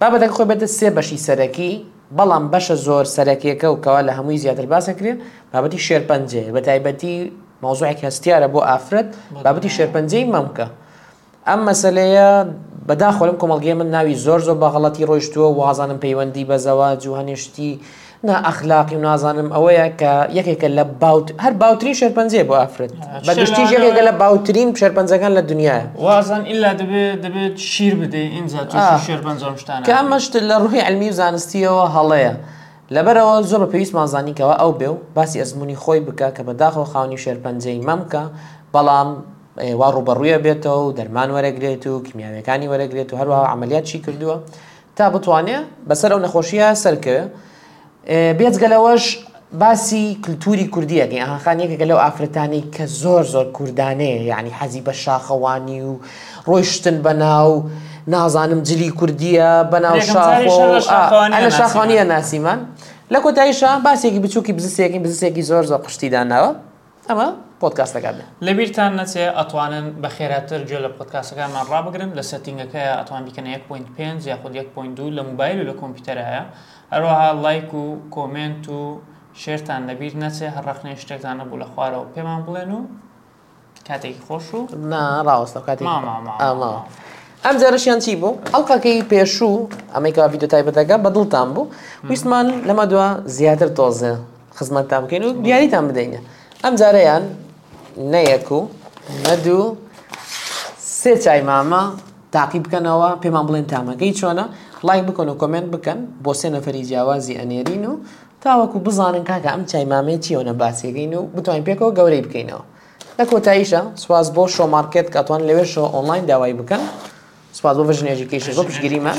بابەتەکە خۆی بەدە سێ بەشی سەرەکی، بەڵام بەشە زۆر سەرەکیەکە و کەوا لە هەمووی زیاتر باس ئەکرێ بابەتی شێرپەنجەیە بە تایبەتی مەوزوعێکی هەستیارە بۆ ئافرەت بابەتی شێرپەنجەی مەمکە ئەم مەسەلەیە بەداخۆ لەم کۆمەڵگەیە من ناوی زۆر زۆر بە غەڵەتی ڕۆیشتووە وازانم پەیوەندی بە زەواج و هەنێ شتی نا ئەخلاقی و نازانم ئەوەیە کە یەکێکە لە باوت هەر باوترین شێرپەنجەیە بۆ ئافرەت بە شتە گشتیش لەوانەوە- یەکێکە لە باوترین شێرپەنجەکان لە دنیایە وازان ئیلا دەبێ دەبێت شیر بدەی ئینجا آه. تووشی شێرپەنجە و ئەم شتانە کە ئەبی. ئەمەش لە ڕووی علمی و زانستیەوە هەڵەیە لەبەرەوە زۆر بە پێویستمان زانی کەوا ئەو بێ و باسی ئەزموونی خۆی بکا کە بەداخەوە خاوەنی شێرپەنجەی مەمکە بەڵام ئێ وا ڕووبەڕووی ئەبێتەوە و دەرمان وەرەگرێت و کیمیاویەکانی وەرەگرێت و هەروەها عەمەلیاتشی کردووە تا بتوانێ بەسەر ئەو نەخۆشیە سەر کە بێجگە لەوەش باسی کللتوری کوردیەکەی ئاخان یەکێکە لەو ئافرەتانی کە زۆر زۆر کوردانەیە یعنی حەزی بە شاخەوانی و ڕۆیشتن بە ناو نازانم جلی کوردیە بە ناو لە شاخوانیە ناسیمان لە کۆتاییشە باسێکی بچووکی بزسێکی بزسێکی زۆر زۆر قشتیدانەوە ئەمە پۆدکاستەکان. لەبیرتان نەچێ ئەتوانن بە خێراتر گوێ لە پۆدکاستەکانمان ڕابگرن لە سێتینگەکەیا ئەتوان بیکەنە یەک پۆینت پێنج یاخود یەک پۆینت دوو لە موبایل و لە کۆمپیوتەرایە هەروەها ڵایک و کۆمێنت و شێرتان لەبیر نەچێ هەر ڕەخنەی شتێکتان هەبوو لە خوارەوە پێمان بڵێن و کاتێکی خۆش و نا ڕاوەستە کاتی ما ما ما ئەمە ئەم جارشیان چی بوو ئەڵلقەکەی پێشوو ئەمریکا ڤیددیو تایبەتەکە بە دڵتان بوو ویستمان لەمە دووە زیاتر تۆزێ خزمەتتان بکەین و دیاریتان بدەینە ئەم جارەیان نەیەک و نەدوو سێ چای مامە تاقی بکەنەوە پێمان بڵێن تامەکەی چۆنە لایک بکەن و کۆمنت بکەن بۆ سێ نەفری جیاوازی ئەنێرین و تاوەکو بزانن کاکە ئەم چای مامەیە چیەوەە باسیەکەین و بتوانین پێکەوە گەورەی بکەینەوە لە کۆتاییشە سواز بۆ شۆ مارکت کاتوان لەوێشەوە ئۆنلاین داوای بکەن سپاس بۆ ژنێژیکەیش بۆ پشگیریمان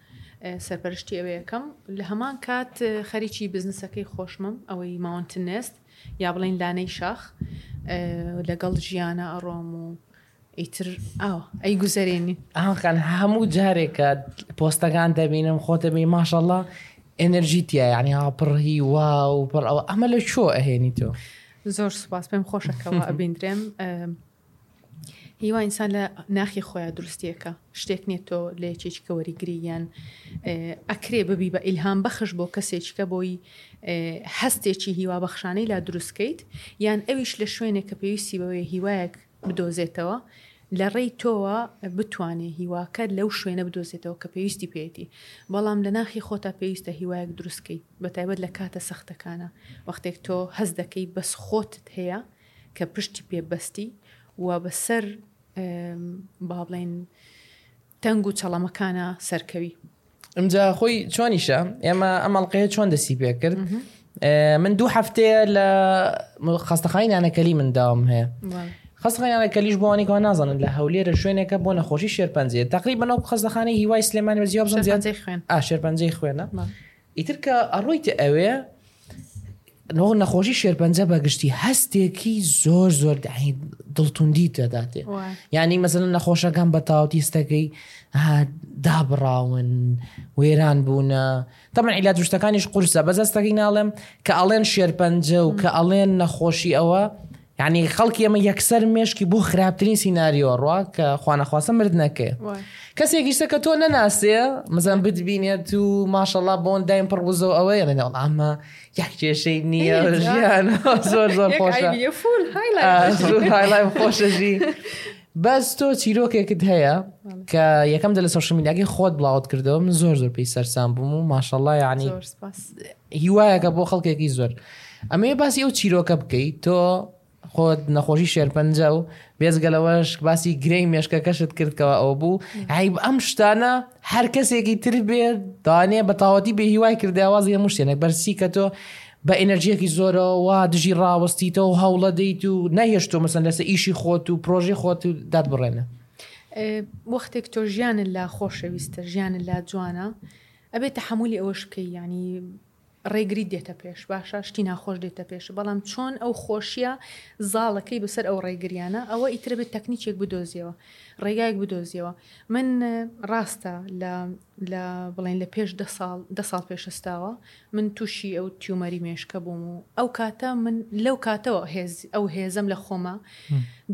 سەرپەرشتی ئەوێ ئەکەم، لە هەمان کات خەریکی بزنسەکەی خۆشمم ئەوەی ماونتن نێست یا بڵێین لانەی شاخ لەگەڵ ژیانە ئەڕۆم و ئیتر ئاوە ئەی گوزەرێنی ئاخان هەموو جارێکە پۆستەکان دەبینم خۆ دەبی ماشەڵە ئەنرژی تیا یعنی هاپڕهی وا و پڕ ئەوە ئەمە لە چۆ ئەهێنی تۆ زۆر سوپاس پێم خۆشەکەەوە ئەبیندرێم هیوا ئینسان لە ناخی خۆیا دروستیەکە شتێک نیە تۆ لە یەکێکیکە وەریگری یان ئەکرێ ببی بە ئیلهام بەخش بۆ کەسێکیکە بۆی هەستێکی هیوا بەخشانەی لا دروستکەیت یان ئەویش لە شوێنێک کە پێویستی بەوەیە هیوایەک بدۆزێتەوە لە ڕێی تۆوە بتوانێ هیواکە لەو شوێنە بدۆزێتەوە کە پێویستی پێێتی بەڵام لە ناخی خۆتا پێویستە هیوایەک دروستکەیت بە تایبەت لە کاتە سەختەکانە وەختێک تۆ هەز دەکەی بەس خۆتت هەیە کە پشتی پێ بەستی و بەسەر با بڵێن تەنگ و چەڵەمەکانە سەرکەوی ئەمجا خۆی چۆنیشە ئێمە ئەمەڵقەیە چۆن دەسی پێ کرد من دوو هەفتەیە لە خستەخانی نانەکەلی من داوام هەیە خستخانیانە کەلیش بۆنیکەوە نازانن لە هەولێرە شوێنێکە بۆ نەخۆشی شێرپەنجێ تقریبا نەوە خستەخانی هیوای سلێمانی بە زیاب شێرپەنجەی خوێنە ئیتر کە ئەڕۆیتە ئەوێ نۆ نەخۆشی شێرپەنجە بەگشتی هەستێکی زۆر زۆر دڵتوندی دەداتێ ینی مەزن نەخۆشەکان بە تاوتیستەکەی دابڕاون وێران بوونە تەمە ئیلا دروشتەکانیش قورسە بەزەستەکەی ناڵێم کە ئەڵێن شێرپەنجە و کە ئەڵێن نەخۆشی ئەوە یانی خەڵکی ئەمە یەکسەر مێشکی بۆ خراپترین سینناریۆ ڕوا کە خوانەخواسە مردنەکەی کەسێکیشتە کە تۆ نەناسێ مەزان بتبینێت و ماشەڵا بۆن دایم پڕ بزۆ ئەوەیە لەێ ئەمە یاک کێشەی نییە ژیان زۆر زۆر خۆشە خۆشەژی. بەس تۆ چیرۆکێکت هەیە کە یەکەم دە لە سۆشمیداگەی خۆت بڵاوت کردەوە من زۆر زۆر پێی سەرسان بووم و ماشەڵە ینی هیوایەکە بۆ خەڵکێکی زۆر. ئەمەوێ باسی ئەو چیرۆکە بکەی تۆ خۆت نەخۆشی شێرپەنجە و بێزگە لەوەش باسی گرەی مێشکەکەشت کردکەوە ئەو بوو عیب ئەم شتانە هەر کەسێکی تر بێ دانێ بە تاوەتی بێ هیوای کردیاوازی هەموو شتێنێک بەرسی کە تۆ بە ئەنەرژیەکی زۆرەوە دژی ڕاوەستیتەوە و هەوڵە دەیت و نەهێشتۆ مەسن لەسە ئیشی خۆت و پرۆژی خۆت و داد بڕێنە وەختێک تۆ ژیانت لا خۆشەویستە ژیانت لا جوانە ئەبێ تەحەمولی ئەوەش بکەی یانی ڕێگریت دێتە پێش باشە شتی ناخۆش دێتە پێش بەڵام چۆن ئەو خۆشیە زاڵەکەی بەسەر ئەو ڕێگریانە ئەوە ئیترە بێت تەکنیکێک بدۆزیەوە ڕێگایەک بدۆزیەوە من ڕاستە لە لە بڵێن لە پێش ده ساڵ ده ساڵ پێشستاوە من تووشی ئەو تیومەری مێشکە بووم و ئەو کاتە من لەو کاتەوە هێز ئەو هێزم لە خۆمە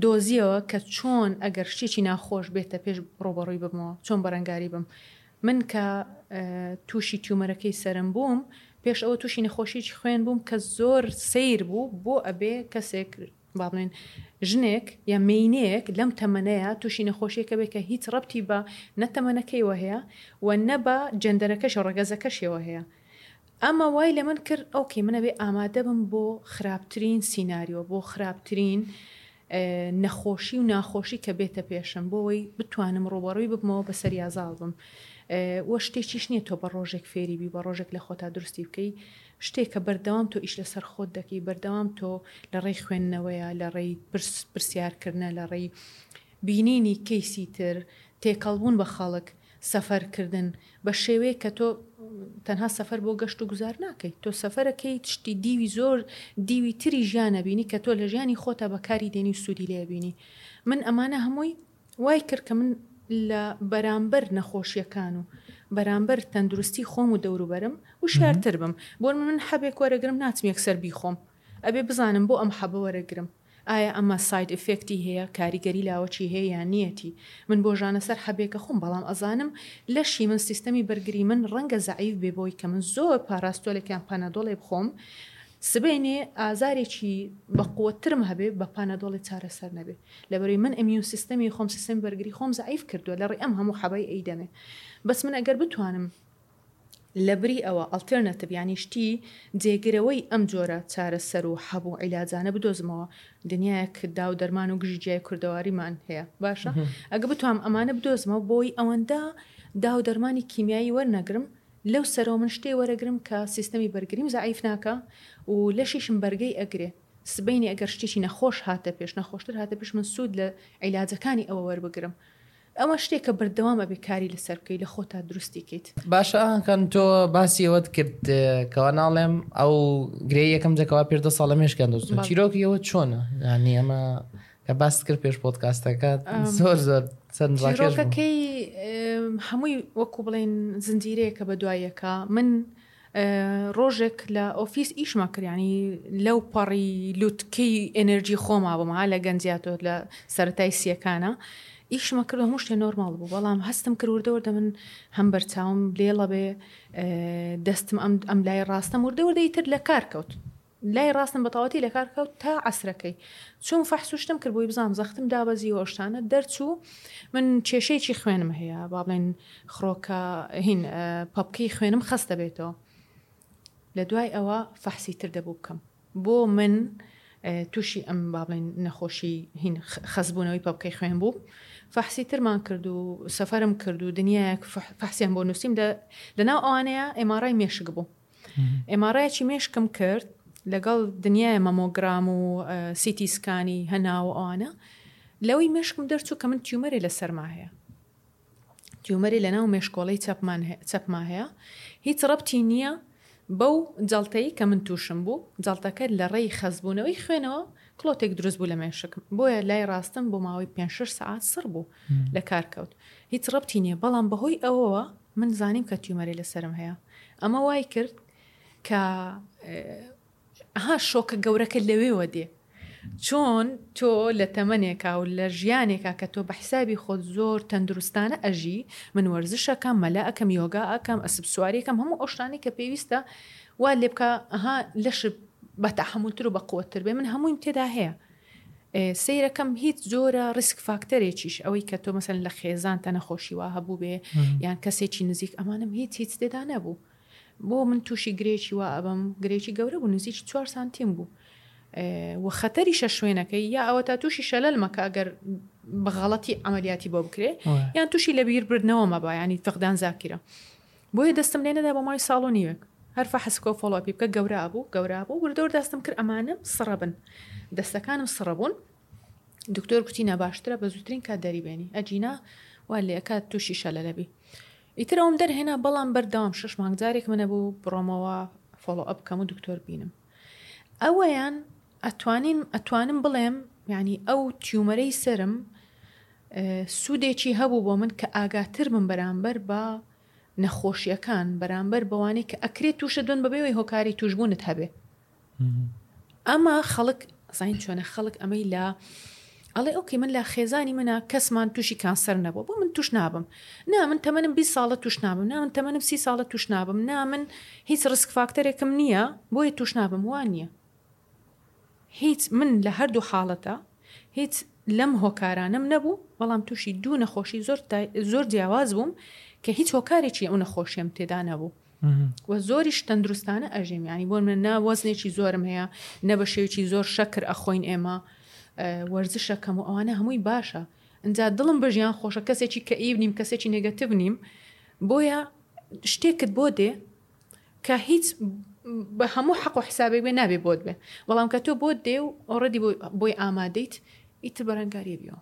دۆزیەوە کە چۆن ئەگەر شتێکی ناخۆش بێتە پێش ڕۆبەڕووی بمەوە چۆن بەرەنگاری بم من کە تووشی تیومەرەکەی سەرم بووم پێش ئەوە تووشی نەخۆشیی خوێن بووم کە زۆر سەیر بوو بۆ ئەبێ کەسێک با بڵێن ژنێک یا مێینەیەک لەم تەمەنەیە تووشی نەخۆشیەکە بێ کە هیچ ڕەبتی بە نە تەمەنەکەیەوە هەیە و نە بە جەندەرەکەشەوە ڕەگەزەکەشیەوە هەیە ئەمە وای لە من کرد ئۆکەی من ئەبێ ئامادە بم بۆ خراپترین سیناریۆ بۆ خراپترین نەخۆشی و ناخۆشی کە بێتە پێشم بۆ وەی بتوانم ڕووبەڕووی ببمەوە بە سەریا زاڵ بم وە شتێکیش نیە تۆ بە ڕۆژێک فێری بی بە ڕۆژێک لە خۆتا دروستی بکەی شتێکە بەردەوام تۆ ئیش لەسەر خۆت دەکەی بەردەوام تۆ لە ڕێی خوێندنەوەیە لە ڕێی پرس پرسیارکردنە لە ڕێی بینینی کەیسی تر تێکەڵ بوون بە خەڵک سەفەر کردن بە شێوەیەک کە تۆ تەنها سەفەر بۆ گەشت و گوزار ناکەیت، تۆ سەفەر ئەکەیت شتی دیوی زۆر دیوی تری ژیان ئەبینی کە تۆ لە ژیانی خۆتا بە کاری دێنی و سوودی لێ ئەبینی. من ئەمانە هەمووی وای کرد کە من لە بەرامبەر نەخۆشییەکان و بەرامبەر تەندروستی خۆم و دەوروبەرم وشیارتر بم. بۆ من حەبێک وەرەگرم ناچم یەکسەر بیخۆم. ئەبێ بزانم بۆ ئەم حەبە وەرەگرم ئایا ئەمە ساید ئیفێکتی هەیە کاریگەری لاوەکی هەیە یان نیەتی من بۆژانە سەر حەبێکە خۆم بەڵام ئەزانم لەشی من سیستەمی بەرگری من ڕەنگە زەعیف بێ بۆی کە من زۆر پاراستۆلێک یان پەنەدۆڵێ بخۆم سبەینێ ئازارێکی بە قوەترم هەبێ بە پانەدۆڵێ چارەسەر نەبێ لەبەروی من ئەمیون سیستەمی خۆم سیستەمی بەرگری خۆم زەعیف کردووە لەڕێ ئەم هەموو حەبەی ئەیدەمێ بەس من ئەگەر بتوانم لەبری ئەوە ئەڵتێرناتڤ یانی شتی جێگرەوەی ئەم جۆرە چارەسەر و حەب و عیلاجانە بدۆزمەوە، دنیایەک داو دەرمان و گژی جیای کوردەواریمان هەیە باشە ئەگە بتوام ئەمانە بدۆزمەوە بۆی ئەوەندە داو دەرمانی کیمیایی وەرنەگرم لەو سەرەوە من شتێ وەرەگرم کە سیستەمی بەرگریم زەعیف ناکا و لەشیشم بەرگەی ئەگرێ سبەینێ ئەگەر شتێکی نەخۆش هاتە پێش نەخۆشتر هاتە پێش من سوود لە عیلاجەکانی ئەوە وەربگرم ئەوە شتێکە بەردەوام ئەبێ کاری لەسەر بکەیت لە خۆتا دروستی کەیت. باشە ئاکان تۆ باسی ئەوەت کرد کەوا ناڵێم ئەو گرێ یەکەم جەکەوا پێش دە ساڵ لە مێشکیان دۆزن چیرۆکی ئەوە چۆنە یانی ئەمە کە باست کرد پێش پۆتکاستەکە زۆر زۆر چەند ڕاکەکەی هەمووی وەکو بڵێن زنجیرەیەکە بە دوایەکە من ڕۆژێک لە ئۆفیس ئیشما کرد ینی لەو پەڕی لوتکەی ئەنەرجی خۆما بۆم ها لە گەنجیا تۆ لە سەتای سیەکانە ئیشمە کرد هەموو شتێ نۆرماڵ بوو بەڵام هەستم کردوردەوردە من هەم بەرچاوم لێڵە بێ دەستم ئەم ئەم لای ڕاستەم وردەوردەی تر لە کار کەوت لای ڕاستم بەتەواوەتی لەکار کەوت تا عەسرەکەی چووم فەحس و شتم کرد بۆی بزانم زەختم دابەزیوە ئەو شتانە دەرچوو من کێشەیەکی خوێنم هەیە با بڵێن خڕۆکە هین پەپکەی خوێنم خەست دەبێتەوە لە دوای ئەوە فەحسی تر دەبوو بکەم بۆ من تووشی ئەم با بڵێن نەخۆشی هین خەزبوونەوەی پەپکەی خوێن بوو فەحسی ترمان کرد و سەفرم کرد و دنیایەک فەحسیان بۆ نووسیم لە لەناو ئەوانەیە ئێماڕای مێشک بوو ئێماڕایەکی مێشکم کرد لەگەڵ دنیای مەمۆگرام و سیتی سکانی هەناوە ئەوانە لەوەی مێشکم دەرچوو کە من تیومەری لە سەرما هەیە تیومەری لە ناو مێشکۆڵی چەپمان چەپما هەیە هیچ ڕەبتی نییە بەو جڵتەی کە من تووشم بوو جڵتەکە لە ڕێی خەزبوونەوەی خوێنەوە کلۆتێک دروست بوو لە مێشکم بۆیە لای ڕاستم بۆ ماوەی پێ سعات سڕ بوو لە کارکەوت هیچ ڕەبتی نییە بەڵام بەهۆی ئەوەوە من زانیم کە تیومەرێ لە سەرم هەیە ئەمە وای کرد کە ها شۆکە گەورەکە لەوێوە دێ چۆن تۆ لە تەمەنێکا و لە ژیانێکا کە تۆ بە حسابی خۆت زۆر تەندروستانە ئەژی من وەرزشەکەم مەلا ئەەکەم یۆگا ئەکەم ئەسب سوارێکەم هەموو ئەوشتانی کە پێویستە وا لێ بکە ئەها لەش بە تەحملتر و بە قوتر بێ من هەموویم تێدا هەیە سەیرەکەم هیچ جۆرە ڕیسک فاکتەرێکیش ئەوەی کە تۆ مەسەن لە خێزان تە نەخۆشی وا هەبوو بێ یان کەسێکی نزیک ئەمانم هیچ هیچ تێدا نەبوو بۆ من تووشی گرێکی وا ئەبم گرێکی گەورە بوو نزیک چوار سانتیم بوو و خەتەری شە شوێنەکەی یا ئەوە تا تووشی شەلەل مەکە ئەگەر بەغەڵەتی ئەعملیاتی بۆ بکرێ یان تووشی لە بیربردنەوە مەبایانی فقدان زاکیرە بۆیە دەستم لێ نەدا بۆ ماوەی ساڵ و نیوێک هەر فەحس بکە و فۆڵۆ ئەپی بکە گەورە ئەبوو گەورە ئەبوو وردە وردە هەستم کرد ئەمانەم سڕە بن دەستەکانم سڕە بوون دکتۆر گوتی نا باشترە بە زووترین کات دەری بێنی ئەجینا وا لێ ئەکات تووشی شەلە لەبی ئیتر ئەوم دەرهێنا بەڵام بەردەوام شش مانگ جارێک منە بوو بڕۆمەوە فۆڵۆ ئەپ بکەم و دکتۆر بینم ئەوەیان ئەتوانین ئەتوانم بڵێم یعنی ئەو تیومەرەی سرم سوودێکی هەبوو بۆ من کە ئاگاتر بم بەرامبەر بە نەخۆشیەکان بەرامبەر بەوانەی کە ئەکرێت تووشە دون بەبێەوەی هۆکاری توشببوونت هەبێ ئەمە خەڵک زین چۆنە خەڵک ئەمەی لە ئەڵێ ئۆکەی من لە خێزانی منا کەسمان توشی کانسەر نەبوە بۆ من توش نابم نا من تەمەنم بیست ساڵە توش نابم نا من تەمەنم سی ساڵە توش نابم نا من هیچ ڕسک فاکتەرێکم نییە بۆیە توش نابم وا نییە هیچ من لە هەردوو حاڵەتە هیچ لەم هۆکارانەم نەبوو بەڵام توشی دوو نەخۆشی زۆر زۆر جیاواز بووم کە هیچ هۆکارێکی ئەو نەخۆشیم تێدا نەبوو و زۆریش تەندروستانە ئەژیم ینی بۆن من نا وەزنێکی زۆرم هەیە نە بە شێوکی زۆر شەکر ئەخۆین ئێمە وەرزشەکەم و ئەوانە هەمووی باشە ئەجا دڵم بەژیان خۆشە کەسێکی کە ئیو نیم کەسێکی نگەتیب نیم بۆیە شتێکت بۆ دێ کە هیچ بە هەموو حەق و حسابێک بێ نابێ بۆت بێ بەڵام کە تۆ بۆت دێ و ئۆڕدی بۆی ئامادەیت ئیتر بەرەنگاریە بیەوە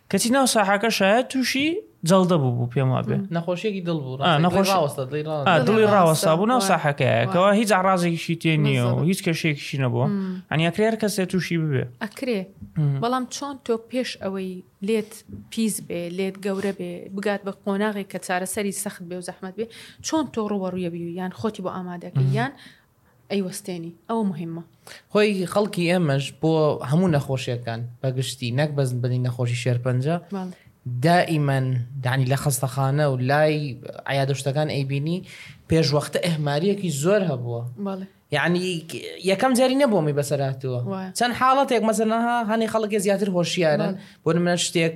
کەچی ناو ساحەکە شایەت تووشی جەڵدە بوو بوو پێم وابێ نەخۆشیێکی دڵ بوو آه، نەخۆش- ڕاستە، ڕاوەستە دڵی ڕاوەستە. آه، دڵی ڕاوەستا ڕاوەستا بوو ناو وای. ساحەکەیەکەوە وای. هیچ عڕازێکیشی تێ نییە و مەزەڵە. هیچ کەشێکیشی نەبووە مم. ئەنی ئەکرێ هەر کەسێ تووشی ببێ ئەکرێ مم. بەڵام چۆن تۆ پێش ئەوەی لێت پیس بێ لێت گەورە بێ بگات بە قۆناغێک کە چارەسەری سەخت بێ و زەحمت بێ چۆن تۆ ڕووە ڕویە بی یان خۆتی بۆ ئامادەکە یان ئەیوەستێنی ئەوە موهیمە. خۆی خەڵکی ئێمەش بۆ هەموو نەخۆشیەکان بەگشتی نەک بەس بەنی نەخۆشی شێرپەنجە دائیمەن دانی لە خەستەخانە و لای عیادشتەکان ئەیبینی پێشوەختە ئەهماریەکی زۆر هەبووە یعنی یەکەم جاری نەبوومی بەسەراتوە چەند حاڵەتێک مەسەنەها هەنی خەڵکی زیاتر هۆشیارن بۆ منە شتێک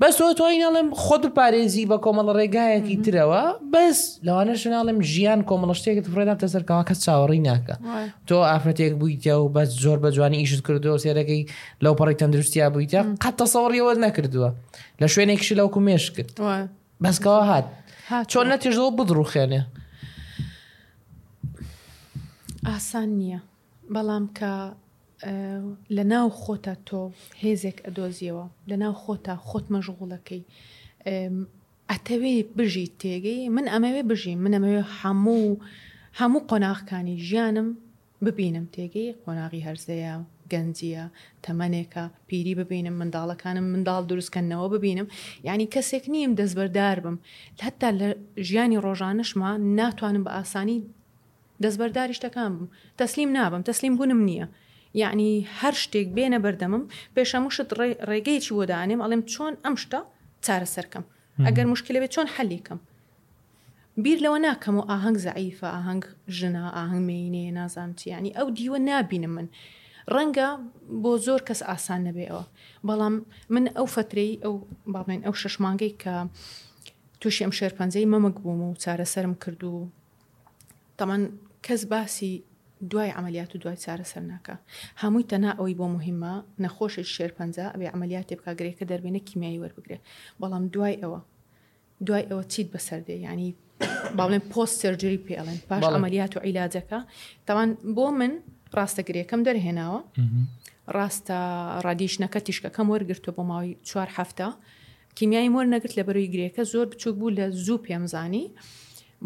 بەس ئەتوانی ناڵێم خۆت بپارێزی بە کۆمەڵە ڕێگایەکی ترەوە بەس لەوانەش ناڵێم ژیان کۆمەڵە شتێکت فرێدا تەسەرکەوا کەس چاوەڕی ناکە تۆ ئافرەتێک بوویتە و بەس زۆر بە جوانی ئیشت کردو سێرەکەی لەو پەڕی تەندروستیا بوویتە قەت تەسەوەڕیەوە نەکردووە لە شوێنێکشی لەو کومێش کرد بەسکەوە هات چۆن نەتێژەوە بڕوخێنێ ئاسان نییە بەڵام کە لەناو خۆتا تۆ هێزێک ئەدۆزیەوە لەناو خۆتا خۆت مەژغوڵەکەی ئەتەوێ بژیت تێگەی من ئەمەوێ بژیم من ئەمەوێ هەموو هەموو قۆناغکانی ژیانم ببینم تێگەی قۆناغی هەرزەیە گەنجیە تەمەنێکە پیری ببینم منداڵەکانم منداڵ دروستکەنەوە ببینم یعنی کەسێک نیم دەستبەردار بم هەتا لە ژیانی ڕۆژانشما ناتوانم بە ئاسانی دەستبەرداری شتەکان بم تەسلیم نابم تەسلیم بونم نیە یەعنی هەر شتێک بێنە بەردەمم پێش هەموو شت ڕێگەیەکی بۆ دانێم ئەڵێم چۆن ئەم شتە چارەسەر کەم ئەگەر موشکلە بێت چۆن حەلی کەم بیر لەوە ناکەم و ئاهەنگ زەعیفە ئاهەنگ ژنە ئاهەنگ مێینەیە نازانم چی یەعنی ئەو دیوە نابینم من ڕەنگە بۆ زۆر کەس ئاسان نەبێەوە بەڵام من ئەو فترەی ئەو باڵێن ئەو شەش مانگەی کە تووشی ئەم شێرپەنجەی مەمک بووم و چارەسەرم کرد و تەمان کەس باسی دوای عملیات و دوای چارەسەر ناکە هەمووی تەنا ئەوی بۆ مهمە نەخۆشێک شێرپەنجە ئەبێ عملیاتی بک گرێکە دەربێنە کیمیایی وەربگرێ بەڵام دوای ئەوە دوای ئەوە چیت بەسەر دێ ینی باڵێن پۆست سرجری پێڵێن پاش عملیات و عیلاجەکە تاوان بۆ من ڕاستە گرێکەم دەرهێناوە ڕاستە ڕادیشنەکە تیشکەکەم وەرگرتو بۆ ماوەی چوار هەفتە کیمیایی مۆر نەگرت لەبەرەوی گرێکە زۆر بچوک بوو لە زوو پێم زانی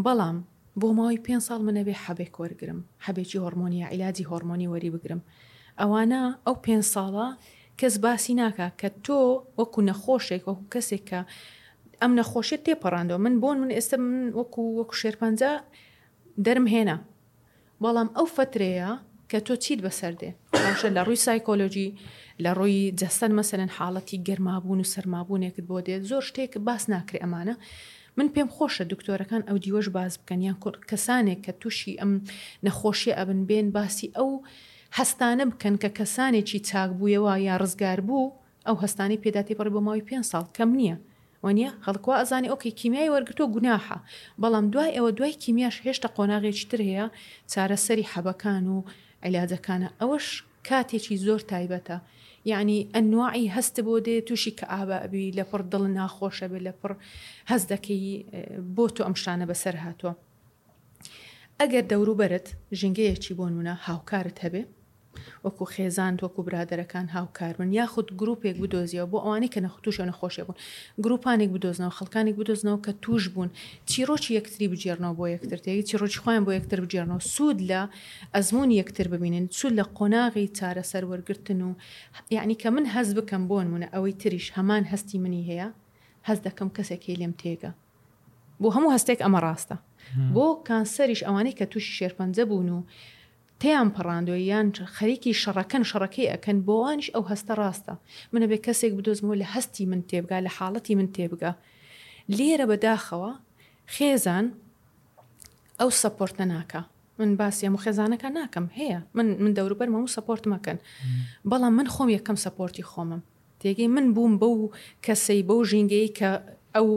بەڵام بۆ ماوەی پێنج ساڵ منەبێ حەبێک وەرگرم حەبێکی هۆرمۆنی یا عیلاجی هۆرمۆنی وەری بگرم ئەوانە ئەو پێنج ساڵە کەس باسی ناکە کە تۆ وەکو نەخۆشێک وەکو کەسێک کە ئەم نەخۆشیت تێپەڕاندەوە من بۆن من ئێستا من وەکو وەکو شێرپەنجە دەرم هێنا بەڵام ئەو فەترەیە کە تۆ چیت بەسەر دێ باشە لە ڕووی سایکۆلۆژی لە ڕووی جەستەت مەسەلەن حاڵەتی گەرمابوون و سەرمابوونێکت بۆ دێت زۆر شتێک باس ناکرێ ئەمانە من پێم خۆشە دکتۆرەکان ئەو دیوەش باس بکەن یان کەسانێک کە تووشی ئەم نەخۆشیە ئەبن بێن باسی ئەو هەستانە بکەن کە کەسانێکی چاک بوویەوە یا ڕزگار بوو ئەو هەستانەی پێدا تێپەڕی بۆ ماوەی پێنج ساڵ کەم نییە وانیە خەڵک وا ئەزانێ ئۆکەی کیمیای وەرگرتووە گوناحە بەڵام دوای ئەوە دوای کیمیاش هێشتا قۆناغێکی تر هەیە چارەسەری حەبەکان و عیلاجەکانە ئەوەش کاتێکی زۆر تایبەتە یەعنی ئەنواعی هەست بۆ دێ تووشی کەئابە ئەبی لەپڕ دڵ ناخۆشە بێ لەپڕ هەست دەکەی بۆ تۆ ئەم شتانە بەسەر هاتووە. ئەگەر دەوروبەرت ژینگەیەکی بۆنمونە هاوکارت هەبێ وەکو خێزانت وەکو برادەرەکان هاوکاربن یاخود گروپێک بدۆزیەوە بۆ ئەوانەی کە نەخ تووشە نەخۆشیە بوون گروپانێک بدۆزنەوە خەڵکانێک بدۆزنەوە کە توش بوون چیرۆکی یەکتری بگێڕنەوە بۆ یەکتر تێگەی چیرۆکی خۆیان بۆ یەکتر بگێڕنەوە سوود لە ئەزمموون یەکتر ببینن سوود لە قۆناغی چارەسەر وەرگتن و یعنی کە من هەز بکەم بۆنمونە ئەوەی تریش هەمان هەستی منی هەیە هەز دەکەم کەسێکی لێم تێگە بۆ هەموو هەستێک ئەمە ڕاستە. بۆ کانسەریش ئەوانەی کە تووشی شێرپەنجە بوون و تێیان پەڕاندوە یان خەریکی شەڕەکەن شەڕەکەی ئەکەن بۆ ئەوانیش ئەو هەستە ڕاستە. من ئەبێ کەسێک بدۆزمەوە لە هەستی من تێبگا لە حاڵەتی من تێبگا. لێرە بە داخەوە خێزان ئەو سەپۆرتە ناکا. من باسی هەموو خێزانەکان ناکەم هەیە من من دەوروبەرم هەموو سەپۆرتمەکەن بەڵام من خۆم یەکەم سەپۆرتی خۆمم. تێگەی من بووم بەو کەسەی بەو ژینگەی کە ئەو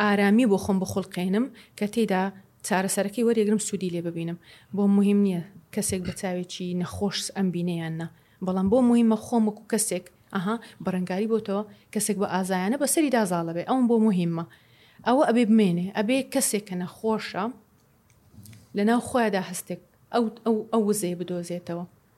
ئارامی بۆ خۆم بخولقێنم کە تێیدا چارەسەرەکەی وەریگرم سودی لێ ببینم بۆم موهیم نیە کەسێک بە چاوێکی نەخۆش ئەمبینێ یان نا بەڵام بۆم موهیمە خۆم وەکو کەسێک ئەها بەرەنگاری بۆتەوە کەسێک بە ئازایانە بەسەریدا زاڵەبێ ئەوم بۆ موهیمە ئەوە ئەبێ بمێنێ ئەبێ کەسێک کە نەخۆشە لەناو خۆیدا هەستێک ئەو ئەو ئەو وزەیە بدۆزێتەوە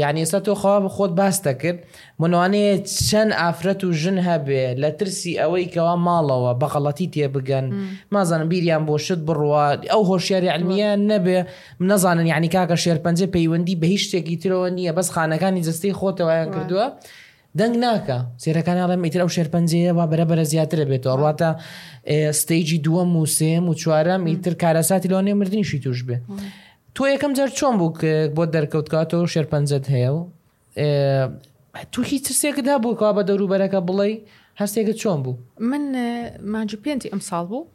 یانی ئێستا تۆ خوا بە خۆت باس دەکرد منوانەیە چەند ئافرەت و ژن هەبێ لە ترسی ئەوەی کەوا ماڵەوە بەغەڵەتی تێبگەن مازانم بیریان بۆ شت بڕوا ئەو هۆشیاری علمیە نەبێ نەزانن یعنی کاکە شێرپەنجە پەیوەندی بە هیچ شتێکی ترەوە نییە بەس خانەکانی جستەی خۆتەوەیان کردووە دەنگ ناکا سێرەکان ئەڵێم ئیتر ئەو شێرپەنجەیە وا بەرە بەرە زیاتر دەبێتەوە ئەڕواتە ستەیجی دووەم و سێم و چوارەم ئیتر کارەساتی لەوانێ مردنیشی توش بێ تۆ یەکەم جار چۆن بوو بۆ دەرکەوتکاتەوە شێرپەنجەت هەیە و تو هیچ ترسێکت هەبووکەوا بە دەوروبەرەکە بڵێ هەستێکت چۆن بوو من مانج پێنجی ئەم ساڵ بوو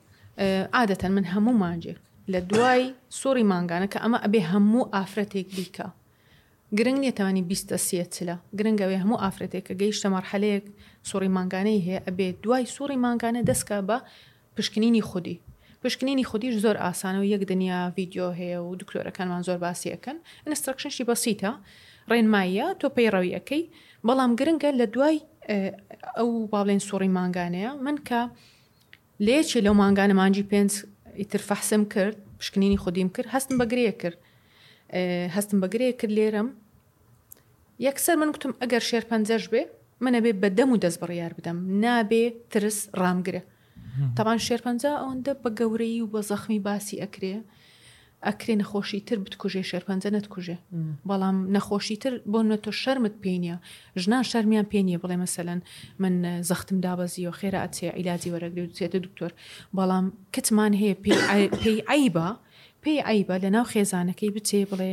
عادەتەن من هەموو مانجێک لە دوای سوڕی مانگانە کە ئەمە ئەبێ هەموو ئافرەتێک بیکە گرنگ نیە تەمەنی بیست ە سی ە چلە گرنگ ئەوەیە هەموو ئافرەتێک کە گەیشتە مەرحەلەیەک سوڕی مانگانەی هەیە ئەبێ دوای سوڕی مانگانە دەستکا بە پشکنینی خودی پشکنینی خودیش زۆر ئاسانە و یەک دنیا ڤیدیۆ هەیە و دکتۆرەکانمان زۆر باسی ئەکەن ئینستڕەکشنشی بەسیتە ڕێنماییە تۆ پەیڕەوی ئەکەی بەڵام گرنگە لە دوای ئەو با بڵێن سوڕی مانگانەیە من کە لە یەکێ لەو مانگا نەمانجی پێنج ئیتر فەحسم کرد پشکنینی خودیم کرد هەستم بە گرێ کرد هەستم بە گرێ کرد لێرەم یەکسەر من گوتم ئەگەر شێر پەنجەش بێ منەبێ بە دەم و دەست بڕیار بدەم نابێ ترس ڕامگرە تاوان شێرپەنجا ئەوەندە بە گەورەی و بە زەخمی باسی ئەکرێ ئەکرێ نەخۆشی تر بتکوژێ شێرپەنجە نەتکوژێ بەڵام نەخۆشی تر بۆ نە تۆ شەرمت پێ نیە ژنان شەرمیان پێ نیە بڵێ مەسەەن من زەختم دابەزیە و خێرا ئەچێ عیلاجی وەرەگری دوێتە دکتۆر بەڵام کتمان هەیە پێی عیبە پێی عیبە لە ناو خێزانەکەی بچێ بڵێ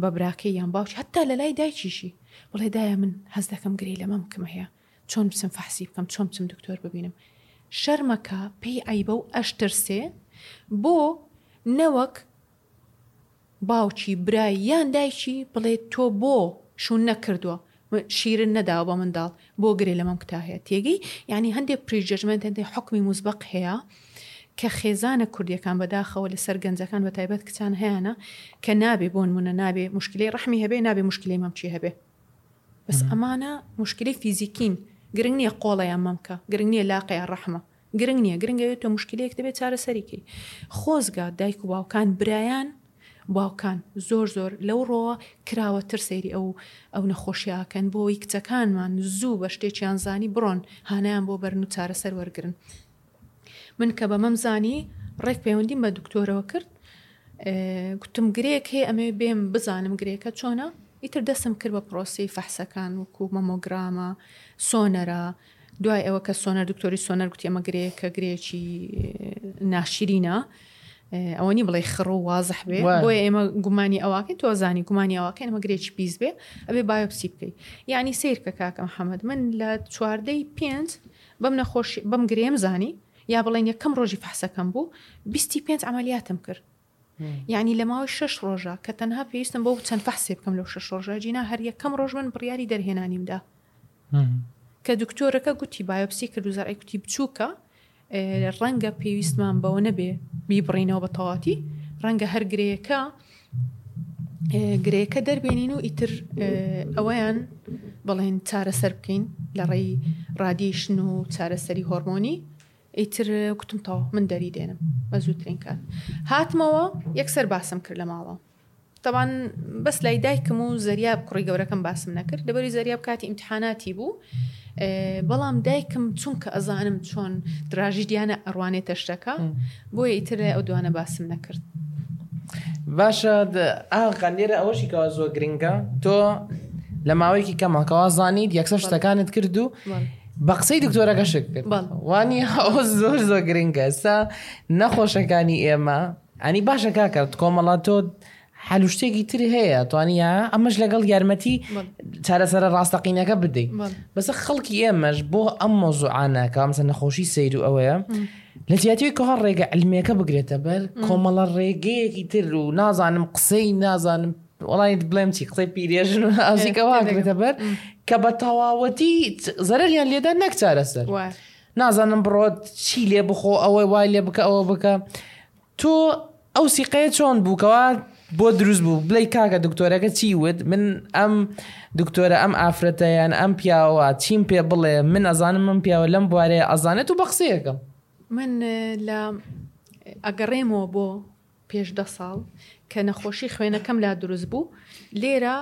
بە براکەی یان باوش هەتا لە لای دایکیشی بڵێ دایە من هەز دەکەم گری لەمە بکەمە هەیە چۆن بچم فەحسی بکەم چۆن بچم دکتۆر ببینم شەرمەکە پێی عیبە و ئەشترسێ بۆ نەوەک باوکی برای یان دایکی بڵێت تۆ بۆ شوون نەکردووە شیرن نەداوە بە منداڵ بۆ گرێ لەمەم کتا هەیە تێگەی ینی هەندێک پریجەجمنت هەندێک حکمی موزبق هەیە کە خێزانە کوردیەکان بەداخەوە لەسەر گەنجەکان بە تایبەت کچان هەیەە کە نابێ بۆن منە نابێ مشکلی ڕحمی هەبێ نابێ مشکلی مەمچی هەبێ بەس ئەمانە موشکیلەی فیزیکین گرنگ نیە قۆڵە یان مەمکە گرنگ نیە لاقە یان ڕەحمە گرنگ نیە گرنگ ئەوێت تۆ موشکیلەیەک دەبێت چارەسەری کەی خۆزگە دایک و باوکان برایان باوکان زۆر زۆر لەو ڕۆوە کراوەتر سەیری ئەو ئەو نەخۆشیاکەن بۆی کچەکانمان زوو بە شتێکیان زانی بڕۆن هانیان بۆ بەرن و چارەسەر وەرگرن من کە بەمەم زانی ڕێک پەیوەندیم بە دکتۆرەوە کرد گوتم گرێک هەیە ئەمەوێ بێم بزانم گرێکە چۆنە ئیتر دەسم کرد بە پرۆسی فەحسەکان وکو مەمۆگرامە سۆنەرە دوای ئەوە کە سۆنەر دکتۆری سۆنەر گوتی ئەمە گرێکە گرێکی ناشرینە ئەوە نی بڵێ خڕ و وازح بێ بۆ ئێمە گومانی ئەوواکەی تۆزانی گومانی ئەوواکەی ئەمە گرێکی پیس بێ ئەبێ بایۆپسی بکەیت یعنی سیرکە کاکەم حەمد من لە چواردەی پێنج بەم نەخۆشی بەم گرێم زانی یا بڵێن یەکەم ڕۆژی فەحسەکەم بوو بیست و پێنج عملیاتم کرد یعنی لە ماوەی شش ڕۆژە کە تەنها پێویستم بۆ چەند فەحسێ بکەم لەو شش ڕۆژە جینا هەر یەکەم ڕۆژ من بڕیاری دەرهێنانیمدا کە دکتۆرەکە گوتی بایۆپسی کرد و زەرعی کوتی بچووکە ڕەنگە پێویستمان بەوە نەبێ بیبڕینەوە بە تەواتی ڕەنگە هەرگرەیەەکە گرێکە دەربێنین و ئیتر ئەوەیان بڵێن چارەسەر بکەین لە ڕێی ڕادیشن و چارەسەری هۆرمۆنی ئیتر کوتمتەوە من دەری دێنم بە زووترین کات هاتمەوە یەکسەر باسم کرد لە ماڵەوە تەوان بەس لای دایکم و زەریاب کوڕی گەورەکەم باسم نەکرد دەبەری زەریاب کاتی ئیمتحاناتی بوو بەڵام دایکم چونکە ئەزانم چۆن دراژی دیانە ئەڕوانێتە شتەکە بۆیە ئیتر لای ئەو دوانە باسم نەکرد. باشە ئاغا لێرە ئەوەشی کەوا زۆر گرنگە تۆ لە ماوەیەکی کەمە کەوا زانیت یەکسەر شتەکانت کرد و بە قسەی دکتۆرەکە شک کرد وانی ئەو زۆر زۆر گرنگە سا نەخۆشەکانی ئێمە ئەنی باشە کاکە کۆمەڵات تۆ حەلوشتێکی تر هەیە توانیا ئەمەش لەگەڵ یارمەتی چارەسەرە ڕاستەقینەکە بدەیت بەسە خەڵکی ئێمەش بۆ ئەم مۆزوعانە کامسە نەخۆشی سیر و ئەوەیە لە جیاتوی کەها ڕێگە علمەکە بگرێتە بەر کۆمەڵە ڕێگەیەکی تر و نازانم قسەی نازانم وڵی بڵێم چی قسەی پیرێژن و ئازیکەواگرێتە بەر کە بە تەواوەتی زەرەریان لێدا نەک چارەسەر نازانم بڕۆت چی لێ بخۆ ئەوەی وای لێ بکە ئەوە بکە. تۆ ئەو سیقەیە چۆن بوو کەوا بۆ دروست بوو بڵێ کاکە دکتۆرەکە چی وت من ئەم دکتۆرە ئەم ئافرەتەیان ئەم پیاوە چیم پێ بڵێ من ئەزانم من پیاوە لەم بوارەیە ئەزانێت و بە قسەیەکەم من لە ئەگەڕێمەوە بۆ پێش دە ساڵ کە نەخۆشی خوێنەکەم لا دروست بوو لێرە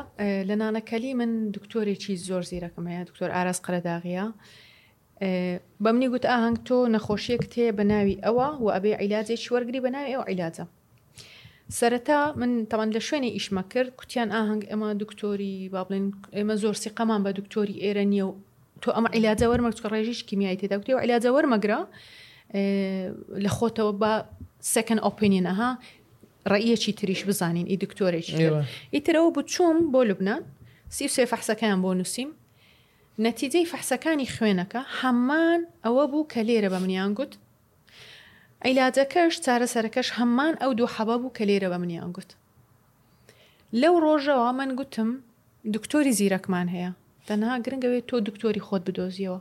لە نانەکەلی من دکتۆرێکی زۆر زیرەکەم هەیە دکتۆر ئاراس قەرەداغیە بە منی گوت ئاهەنگ تۆ نەخۆشیەکت هەیە بە ناوی ئەوە و ئەبێ عیلاجێکی وەرگری بە ناوی ئەو عیلاجە سەرەتا من تەوان لە شوێنی ئیشمە کرد کوتیان ئاهەنگ ئەمە دکتۆری با بڵێن ئێمە زۆر سیقەمان بە دکتۆری ئێرە نییە و تۆ ئەمە عیلاجە وەرمەکە ڕێژیش کیمیایی تێدا کوتی و عیلاجە وەرمەگرە لە خۆتەوە بە سەکەن ئۆپینینەها ڕێیەکی تریش بزانین ئی دکتۆرێکی ئیترەوە بچووم بۆ لوبناان سی سێ فەحسەکەیان بۆ نووسیم نەتیجەی فەحسەکانی خوێنەکە هەمان ئەوە بوو کە لێرە بە منیان گوت، عیلاجەکەش، چارەسەرەکەش هەمان ئەو دوو حەبە بوو کە لێرە بە منیان گوت. لەو ڕۆژەوە من گوتم دکتۆری زیرەکمان هەیە، تەنها گرنگ ئەوەیە تۆ دکتۆری خۆت بدۆزیەوە.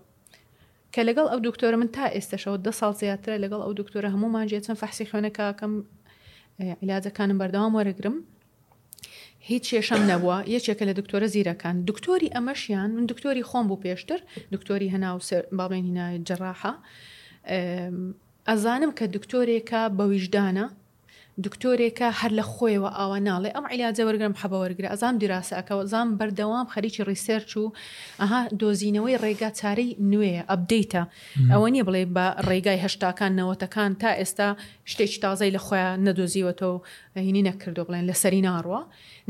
کە لەگەڵ ئەو دکتۆرە من تا ئێستەشەوە دە ساڵ زیاترە لەگەڵ ئەو دکتۆرە هەموو مانگێ ئەچم فەحسی خوێنەکە ئەکەم، عیلاجەکانم بەردەوام وەرەگرم. هیچ کێشەم نەبووە یەکێکە لە دکتۆرە زیرەکان دکتۆری ئەمەشیان من دکتۆری خۆم بوو پێشتر دکتۆری هەناو باڵێن هینا جراحە ئەزانم کە دکتۆرێکە بەویژدانە دکتۆرێکە هەر لە خۆیەوە ئاوا ناڵێ ئەم عیلاجە وەرگرم حەبە وەرگرە ئەزام دیراسەکەەوە زام بەردەوام خەریکی ڕیسێرچ و ئەها دۆزینەوەی ڕێگا چارەی نوێ ئەبدەیتە ئەوە نیە بڵێ بە ڕێگای هەشتاکان نەوەتەکان تا ئێستا شتێکی تازای لە خۆیان نەدۆزیوەتەوە هینی نەکردوە بڵێن لەسەری ناڕوا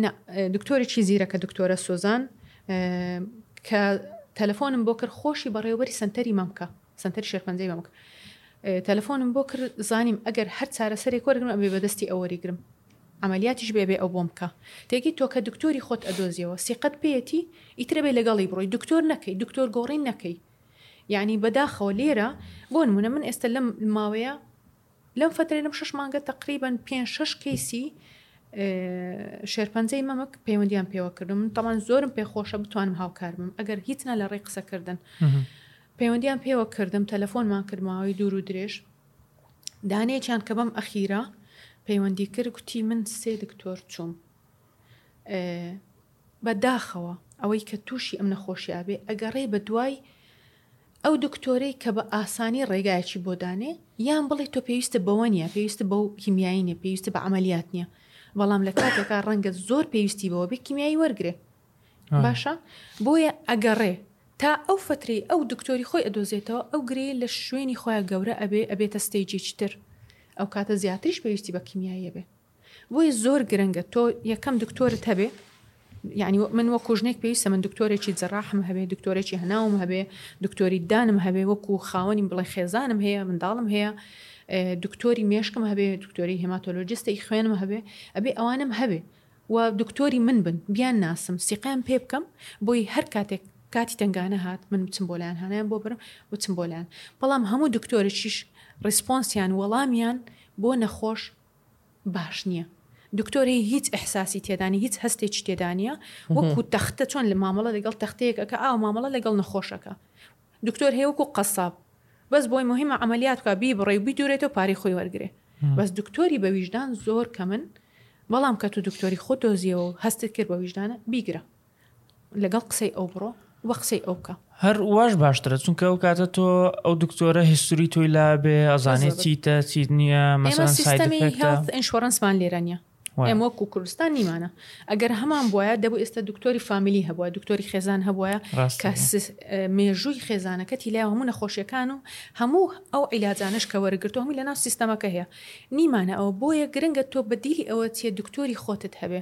نا دکتۆرێکی زیرەکە دکتۆرە سۆزان کە تەلەفۆنم بۆ کرد خۆشی بەڕێوەری سنتەری مەمکە سنتەری شێرپەنجەی مەمک تەلەفۆنم بۆ کرد زانیم ئەگەر هەر چارەسەرێک وەرگرم ئەبێ بەدەستی ئەوەری گرم عملیاتیش بێبێ ئەو بۆم بکە تێگەی تۆکە دکتۆری خۆت ئەدۆزیەوە سیقەت پێەتی ئیترە بێ لەگەڵی بڕۆی دکتۆر نەکەی دکتۆر گۆڕین نەکەی یعنی بەداخەوە لێرە بۆ نمونە من ئێستا لەم ماوەیە لەم فەترەی لەم شەش مانگە تەقریبەن پێنج شەش کەیسی شێرپەنجەی مەمک پەیوەندیان پێوە کردم من تەمان زۆرم پێ خۆشە بتوانم هاوکار بم ئەگەر هیچ نا لە ڕێ قسەکردن پەیوەندیان پێوە کردم تەلەفۆنمان کردماوەی دوور و درێژ دانێکیان کە بەم ئەخیرە پەیوەندی کرد گوتی من سێ دکتۆر چوم بەداخەوە ئەوەی کە تووشی ئەم نەخۆشیابێ ئەگەڕێ بە دوای ئەو دکتۆرەی کە بە ئاسانی ڕێگایەکی بۆ دانێ یان بڵێ تۆ پێویستت بەوە نیە پێویستت بەو کیمیایی نیە پێویستت بە عەمەلیات نیە بەڵام لە کاتێکا ڕەنگە زۆر پێویستی بەوە بێ کیمیایی وەرگێ باشە بۆیە ئەگەڕێ تا ئەو فترەی ئەو دکتۆری خۆی ئەدۆزێتەوە ئەو گرێ لە شوێنی خۆیان گەورە ئەبێ ئەبێتە ستەیجێکی تر ئەو کاتە زیاتریش پێویستی بە کیمیاییە بێ بۆیە زۆر گرنگە تۆ یەکەم دکتۆرت هەبێ یعنی من وەکو ژنێک پێویستە من دکتۆرێکی جەراحم هەبێ دکتۆرێکی هەناوم هەبێ دکتۆری دانم هەبێ وەکو خاوەنی بڵێ خێزانم هەیە منداڵم هەیە دکتۆری مێشکم هەبێ دکتۆری هێماتۆلۆجیستی خوێنم هەبێ ئەبێ ئەوانم هەبێ و دکتۆری من بن بیان ناسم سیقیان پێ بکەم بۆی هەر کاتێک کاتی تنگانە هات من بچم بۆ لایەن هانیان بۆ برم وچم بۆ لایەن بەڵام هەموو دکتۆرەشیش ڕیسپۆنسیان وەڵامیان بۆ نەخۆش باش نیە دکتۆر هەی هیچ احساسی تێدانی هیچ هەستێکی تێدانە وەکو تەختە چۆن لە مامەڵە لەگەڵ تەختەیەک ئەکە ئاو مامەڵە لەگەڵ نەخۆشەکە دکتۆر هەیە وەکو قەساب بەس بۆی مهمە عملیات بکە بی بڕێ و بیدورێتەوە پارەی خۆی وەرگێ بەس دکتۆری بە ویژدان زۆر کەمن بەڵام کە تو دکتۆری خۆ دۆزیەوە و هەستت کرد بە ویژدانە بیگرە لەگەڵ قسەی ئەو بڕۆ وە قسەی ئەو بکە. هەر واش باشترە چونکە ئەو کاتە تۆ ئەو دکتۆرە هیستوری تۆی لابێ ئەزانێ بزبز. چیتە چیت نییە ئێمە مەسەن سیستەمی سایدفێکتە هێڵت ئینشۆرەنسمان لێرە نییە وایە. ئێمە وەکو کوردستان نیمانە ئەگەر هەمان بوایە دەبوو ئێستا دکتۆری فامیلی هەبوایە دکتۆری خێزان هەبوایە ڕاستە. کە سس- ئە، مێژووی خێزانەکەتی لای هەموو نەخۆشیەکان و هەموو ئەو عیلاجانەش کە وەرگرتووە هەمووی لەناو سیستەمەکە هەیە نیمانە ئەوە بۆیە گرنگە تۆ بەدیلی ئەوەت چیە دکتۆری خۆتت هەبێ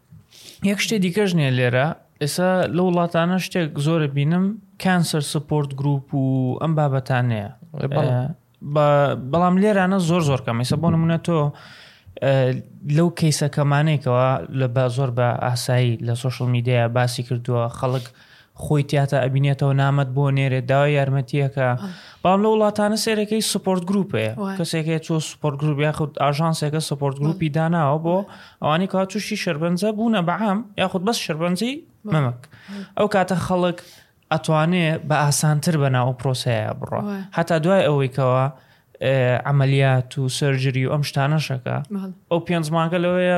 یەک شتێ دیکەش نیە لێرە ئێستا لە وڵاتانە شتێک زۆرە بینم کانسەر سپۆرت گروپ و ئەم بابەتانەیە بەڵام لێرانە زۆر زۆر کەمەیسە بۆ نمونە تۆ لەو کەیسەکەمانێکەوە لە با زۆر بە ئاسایی لە سوۆشل میدیایە باسی کردووە خەڵک خۆی تیاتا ئەبینێتەوە نامەت بۆ نێرێت داوای یارمەتیەکە بەڵام لە وڵاتانە سێرەکەی سپۆرت گروپەیە کەسێکێت چۆ سپۆرت گروپ یاخود ئاژانسێکە سپۆرت گروپی داناوە بۆ ئەوانی کا تووشی شربەنجە بوونە بەعام یاخود بەس شربەنجی مەمەک ئەو کاتە خەڵک ئەتوانێ بە ئاسانتر بەنا ئەو پرۆسەیە بڕە هەتا دوای ئەوەی کەەوە ئەعملیات و سەرجری و ئەم شتانەشەکە ئەو پێنج مانگە لەوەیە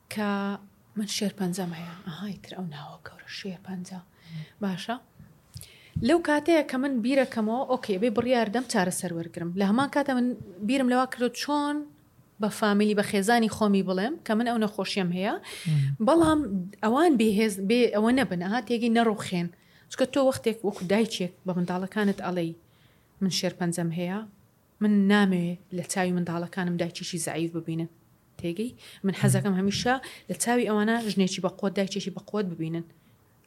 کە من شێرپەنجەم هەیە ئەها ئیتر ئەو ناوە گەورە شێرپەنجە باشە لەو کاتەیە کە من بیرەکەمەوە ئۆکێ بێ بڕیاردەم چارە سەروەرگرم لە هەمان کاتە من بیرم لەوا کردو چۆن بە فامیلی بە خێزانی خۆمی بڵێم کە من ئەو نەخۆشیەم هەیە بەڵام ئەوان بێهێز بێ ئەوە نەبن ها تێگەی نەڕوخێن چکە تۆ وەختێک وەکو دایچێک بە منداڵەکانت ئەڵێی من شێرپەنجەم هەیە من نامەوێ لە چاوی منداڵەکانم دایکێکی زەعیف ببینن تێگەی؟ من حەزەکەم هەمیشە لە چاوی ئەوانە ژنێکی بەقوەت دایکێکی بەقوەت ببینن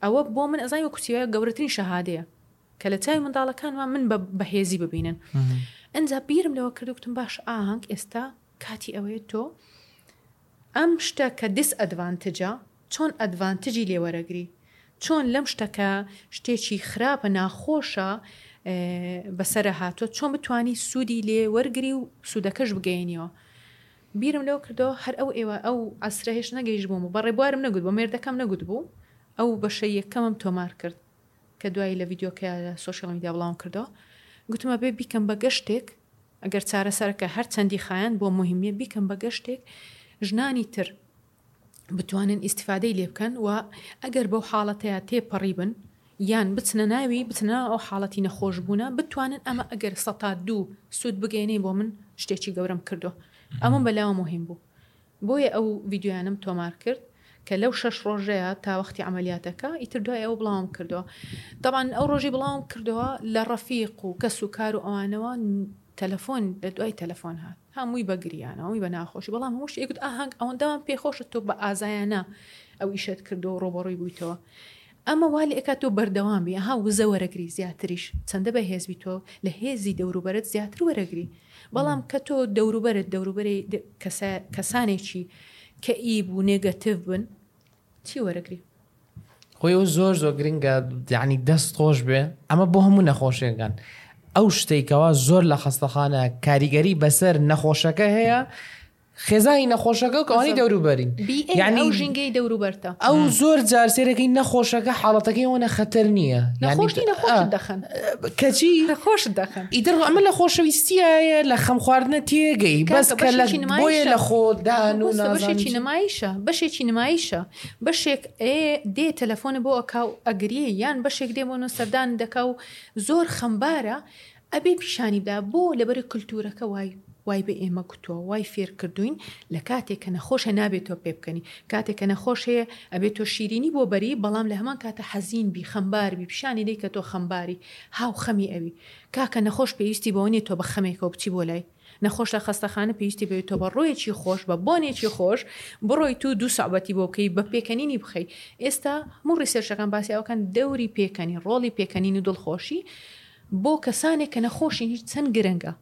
ئەوە بۆ من ئەزای وەکو چیە گەورەترین شەهادەیە کە لە چاوی منداڵەکانمان من بە بەهێزی ببینن ئەجا بیرم لەوە کردوتم باش ئاهەنگ ئێستا کاتی ئەوەیە تۆ ئەم شتە کە دیس ئەدڤانتجا چۆن ئەدڤانتجی لێ وەرەگری چۆن لەم شتە کە شتێکی خراپە ناخۆشە بەسەرە هاتوە چۆن بتانی سوودی لێ وەرگری و سوودەکەش بگەینیەوە بیرم لەو کردەوە هەر ئەو ئێوە ئەو ئەسرە هێش نەگەیش بووم بە ڕێبوارم نەگوت بۆ مێردەکەم نەگوت بوو ئەو بەشە یەکەمم تۆمار کرد کە دوای لە ڤیددیوکە لە سوۆشیل میدیا بڵاوم کردەوە گوتمە بێ بیکەم بە گەشتێک ئەگەر چارەسەرەکە هەر چەندی خایەن بۆ مهمیە بیکەم بە گەشتێک ژنانی تر بتوانن ئیستیفادەی لێ بکەن و ئەگەر بەو حاڵەتەیا تێپەڕیبن یان بچنە ناوی بچنە ناو ئەو حاڵەتی نەخۆش بوونە بتوانن ئەمە ئەگەر سەتا دوو سوود بگەێنەی بۆ من شتێکی گەورەم کردو ئەمەم بەلاوە مهم بوو بۆیە ئەو ویددیویانم تۆمار کرد کە لەو شەش ڕۆژەیە تا وەختی عملیاتەکە ئیتر دوای ئەو بڵاوم کردەوە دەبان ئەو ڕۆژی بڵاوم کردەوە لە ڕەفیق و کەس و کار و ئەوانەوە تەلەفۆن لە دوای تەلەفۆن هات هەمووی بە گریان هەمووی بە ناخۆشی بەڵام هەموو شتێک گوت ئاهەنگ ئەوەندەمان پێ خۆشە تۆ بە ئازایانە ئەو ئیشەت کردو و ڕووبەڕووی بوویتەوە ئەمە وا لێ ئەکات تۆ بەردەوام بی ها وزە وەرەگری زیاتریش چەندە بە هێز بی تۆ لە هێزی دەوروبەرت زیاتر وەرەگری بەڵام کە تۆ دەوروبەرت دەوروبەری کەسا کەسانێکی کەئیب و نێگەتیڤ بن چی وەرەگری. خۆی و زۆر زۆر گرنگە یعنی دەست خۆش بێ ئەمە بۆ هەموو نەخۆشیەکان ئەو شتێکەوە زۆر لە خەستەخانە کاریگەری بەسەر نەخۆشەکە هەیە خێزانی نەخۆشەکە و کەوانی دەوروبەرین یعنی ژینگەی دەوروبەرتە ئەو زۆر جار سێرەکەی نەخۆشەکە حاڵەتەکەی وەە خەتەر نییە دەخن کەچی نەخۆش دەخن ئیدر ئەمە لە خۆشەویستیە لە خەم خواردنە تێگەی بەس کە لە نمایە لە خۆدان و بەشێکی نمایشە بەشێکی نمایشە بەشێک ئەیێ دێ تەلەفۆنە بۆ ئەکا و ئەگریێ یان بەشێک دێ بۆ نۆ سەردانت دەکا و زۆر خەمبارە ئەبێ پیشانی بدا بۆ لەبەرئ کلتورەکە وای وای بە ئێمە گوتوە وای فێر کردووین لە کاتێ کە نەخۆشە نابێ تۆ پێ بکەنی کاتێ کە نەخۆش هەیە ئەبێ تۆ شیرینی بۆ بەری بەڵام لە هەمان کاتە حەزین بی خەمبار بی پیشانی دەی کە تۆ خەمباری هاو خەمی ئەوی کاکە نەخۆش پێویستی بەوە نیە تۆ بە خەمێکەوە بچی بۆ لای نەخۆش لە خەستەخانە پێویستی بەوەی تۆ بە ڕۆیەکی خۆش، بە بۆنێکی خۆش بڕۆیت و دوو سەعبەتی بۆ بکەیت، بە پێکەنینی بخەیت. ئێستا هەموو ڕیسێرچەکان باسی ئەوە دەکەن دەوری پێکەنین، ڕۆڵی پێکەنین و دڵخۆشی بۆ کەسانێک کە نەخۆشین هی چەند گرنگە.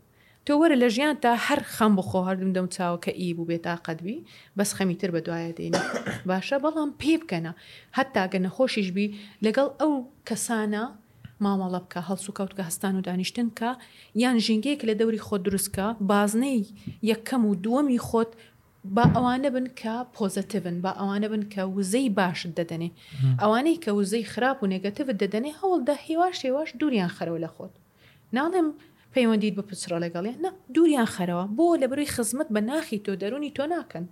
تۆ وەرە لە ژیانتا هەر خەم بخۆ، هەردوم دەموچاوە کە ی بوو بێتاقەت بی، بەس خەمی تر بەدوایە دێنی. باشە بەڵام پێی بکەنە. هەتا گەر نەخۆشیش بی لەگەڵ ئەو کەسانە مامەڵە بکە، هەڵسوکەوت کە، هەستان و دانیشتن بکە، یان ژینگەیەک لە دەوری خۆت دروست بکە، بازنەی یەکەم و دووەمی خۆت با ئەوانە بن کە پۆزەتیڤن، با ئەوانە بن کە وزەی باشت دەدەنێ، ئەوانەی کە وزەی خراپ و نێگەتیڤت دەدەنێ هەوڵدە هێواش هێواش دووریان خەرەوە لە خۆت، ناڵێم پەیوەندیت بپچڕە لەگەڵیان، نا دووریان خەرەوە، بۆ لەبەروی خزمەت بە ناخی تۆ، دەرونی تۆ ناکەن.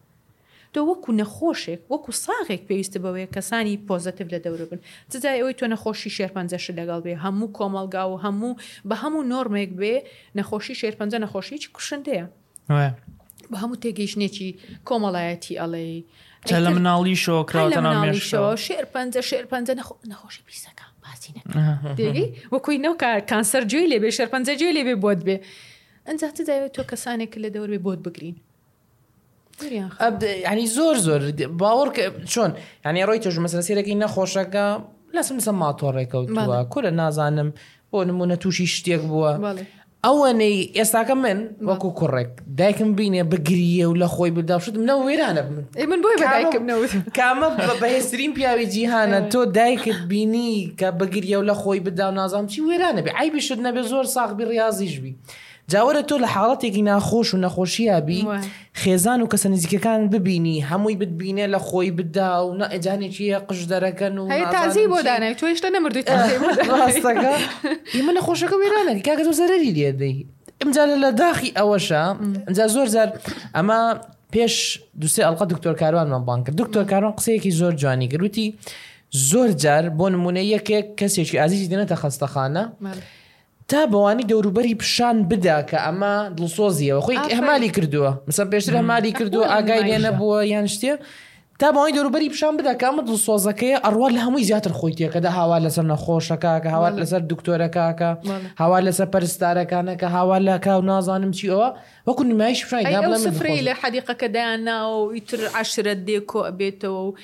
تۆ وەکو نەخۆشێک، وەکو ساغێک پێویستت بەوەیە کەسانی پۆزەتیڤ لە دەورت بن. چ جای ئەوەی تۆ نەخۆشی شێرپەنجەشت لەگەڵ بێ، هەموو کۆمەڵگا و هەموو بە هەموو نۆرمێک بێ، نەخۆشی شێرپەنجە نەخۆشییەکی کوشندەیە. بە هەموو تێگەیشتنێکی کۆمەڵایەتی ئەڵێی هەر لە مناڵیشەوە کراوەتە ناو مێشکتەوە. شێرپەنجە شێرپەنجە نەخۆشی پیسەکە باسی نەکەین. تێگەی؟ وەکو هی نەو کانسەر جوێی لێ بێ، شێرپەنجە جوێ لێ بێ بۆت بێ. ئەنجا چ جای ئەوەی تۆ کەسانێک لە دەور بێ بۆت بگرین. ینی زۆر زۆر باوەڕ چۆن ینی ڕۆی تۆش مەسە سێرەکەی نەخۆشەکە لەسم سە ماتۆڕێکەوتوە کورە نازانم بۆ نمونە تووشی شتێک بووە ئەوەنەی ئێستاکە من وەکو کوڕێک دایکم بینێ بگریە و لە خۆی بداشت منە وێرانە من من بۆی بەدایکم کامە بە بەهێسترین پیاوی جیهانە تۆ دایکت بینی کە بگریە و لە خۆی بدا و نازانم چی وێرانە بێ ئای بشت نەبێ زۆر ساخبی ڕاضیش بی جا وەرە تۆ لە حاڵەتێکی ناخۆش و نەخۆشییا بی وە. خێزان و کەسە نزیکەکانت ببینی هەمووی بتبینێ لە خۆی بدا و نە ئەجانێکی یە قژ دەرەکەن و هەیە نازانم تازەی بۆ چی. دانای تۆ هێشتا نەمردووی تازەی بۆ دانای. ڕاستەکە ئیمە نەخۆشەکە وێرانەکە کاکە تۆ زەرەری لێدەی ئەمجا لە لە داخی ئەوەشە ئەمجا زۆر جار ئەمە پێش دوسێ ئەڵقە دکتۆر کاروانمان بانگ کرد دکتۆر کاروان قسەیەکی زۆر جوانی گروتی زۆر جار بۆ نمونە یەکێک کەسێکی ئازیزی دێنێتە خەستەخانە بەڵێ. تا بەوانی دەوروبەری پیشان بدا کە ئەمە دڵسۆزیەوە خۆی ئەهمالی کردووە مثلا پێشتر ئەهمالی کردووە ئاگای لێ نەبووە یان شتێ تا بەوانی دەوروبەری پیشان بدا کە ئەمە دڵسۆزەکەی ئەڕوا لە هەمووی زیاتر خۆی تێکەدا هاوا لەسەر نەخۆشەکە کە هاوار لەسەر دکتۆرەکەکە هاوا لەسەر پەرستارەکانە کە هاوا لە کاو نازانم چی ئەوە وەکو نمایش فرای لە حەدیقەکە دایان ناوە و ئیتر عشرەت دێکۆ بێتەوە و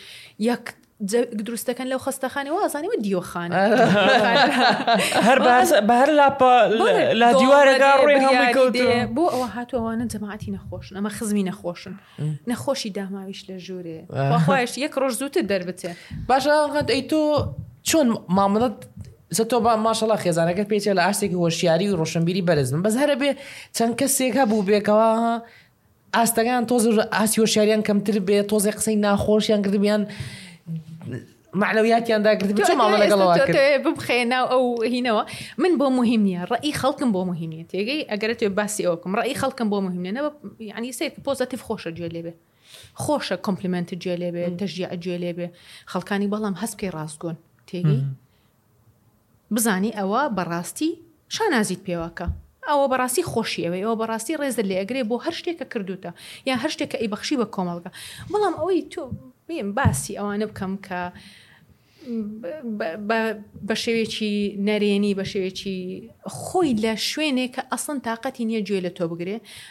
یەک جەرگ دروست دەکەن لەو خەستەخانەی وازانانی وە دیۆخانە هەر بە هەر لاپە لا دیوارەگا ڕێ بۆ ئەوە هاتووەوانە جەماعتی نەخۆشن ئەمە خزمی نەخۆشن نەخۆشی داماویش لە ژوورێ خۆش یەک ڕۆژ زووتر دەربچێ باشە هەت ئەی تۆ چۆن مامەڵت زە تۆ بە ماشەڵا خێزانەکە پێچێ لە ئاستێکی هۆشیاری و ڕۆشنبیری بەرزم بەس هەرە بێ چەند کەسێکە بوو بێکەوە ئاستەکان تۆز ئاسی هۆشیاریان کەمتر بێ تۆزێ قسەی ناخۆشیان کردبیان معنەویاتیان داگرت بچ ماڵە لەگەڵەوە بخێ ناو ئەو هینەوە من بۆ مهم نییە ڕێی خەڵکم بۆ مهمیە تێگەی ئەگەر توێ باسی ئەوکم ڕێی خەڵکم بۆ مهمە نەوە ینی سێک پۆزەتیف خۆشە گوێ لێبێ خۆشە کۆمپلیمنت گوێ لێبێ تەژیا گوێ لێبێ خەڵکانی بەڵام هەستکەی ڕاستگۆن تێگەی بزانی ئەوە بەڕاستی شانازیت پێوەکە ئەوە بەڕاستی خۆشی ئەوێ ئەوە بەڕاستی ڕێزت لێ ئەگرێ بۆ هەر شتێک کە کردوتە یان هەر شتێک کە ئەیبەخشی بە کۆمەڵگە بەڵام ئەوەی تۆ بێم باسی ئەوانە بکەم کە بە شێوێکی نەرێنی بە شێوێکی خۆی لە شوێنێکە ئەسڵن تااقەتی نییە گوێ لە تۆ بگرێ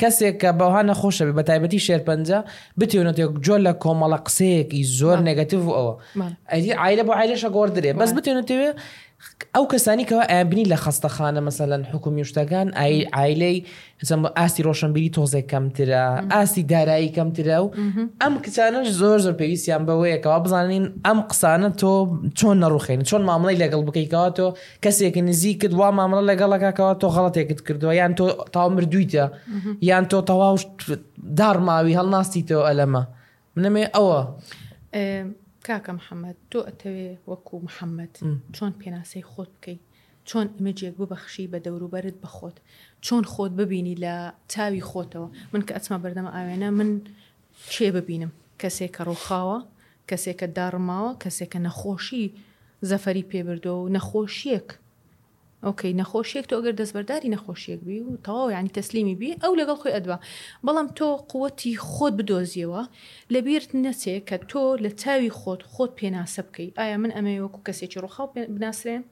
کەسێک کە بەوها نەخۆشە بێ بەتایبەتی شێرپەنجە بتێونەتێک جۆر لە کۆمەڵە قسەیەکی زۆر نگەتیڤ و ئەوە ئەدی ئایلە بۆ ئایلەشە گۆڕدرێ بەس بتێنێتەوێ ئەو کەسانی کەەوە ئەبنی لە خستەخانە مەسەلەن حکومی شتەکان ئایلەی ئاستی ڕۆشنبیری تۆزێک کەمترە ئاستی دارایی کەمترە و ئەم کچانش زۆر زۆر پێویستیان بەوەیەکەوە بزانین ئەم قسانە تۆ چۆن نەڕوخێن چۆن مامڵی لەگەڵ بکەیتەوە تۆ کەسێک نزیکت وا مامەڵە لەگەڵەکە کەەوە تۆ غەڵەتێکت کردووە یان تۆ تاو مردویتە یان تۆ تەواو داڕماوی هەڵناستی تۆ ئەلەمە منەمێ ئەوە کاکە محەممەد تۆ ئەتەوێ وەکو محەممەد چۆن پێناسەی خۆت بکەیت چۆن ئیمەجێک ببەخشی بە دەوروبەرت بەخۆت چۆن خۆت ببینی لە چاوی خۆتەوە من کە ئەچمە بەردەمە ئاوێنە من کێ ببینم کەسێک کە ڕووخاوە کەسێکە داڕماوە، کەسێکە نەخۆشی زەفەری پێ بردووە و نەخۆشییەک ئۆکەی نەخۆشیێک تۆ گەر دەستبەرداری نەخۆشیێک بی و تەواو ینی تەسلیمی بی ئەو لەگەڵ خۆی ئەدوا بەڵام تۆ قوتی خۆت بدۆزیەوە لەبیرت نەچێ کە تۆ لە چاوی خۆت خۆت پێناسە بکەیت ئایا من ئەمەوێ وەکو کەسێکی ڕوخاو بناسرێن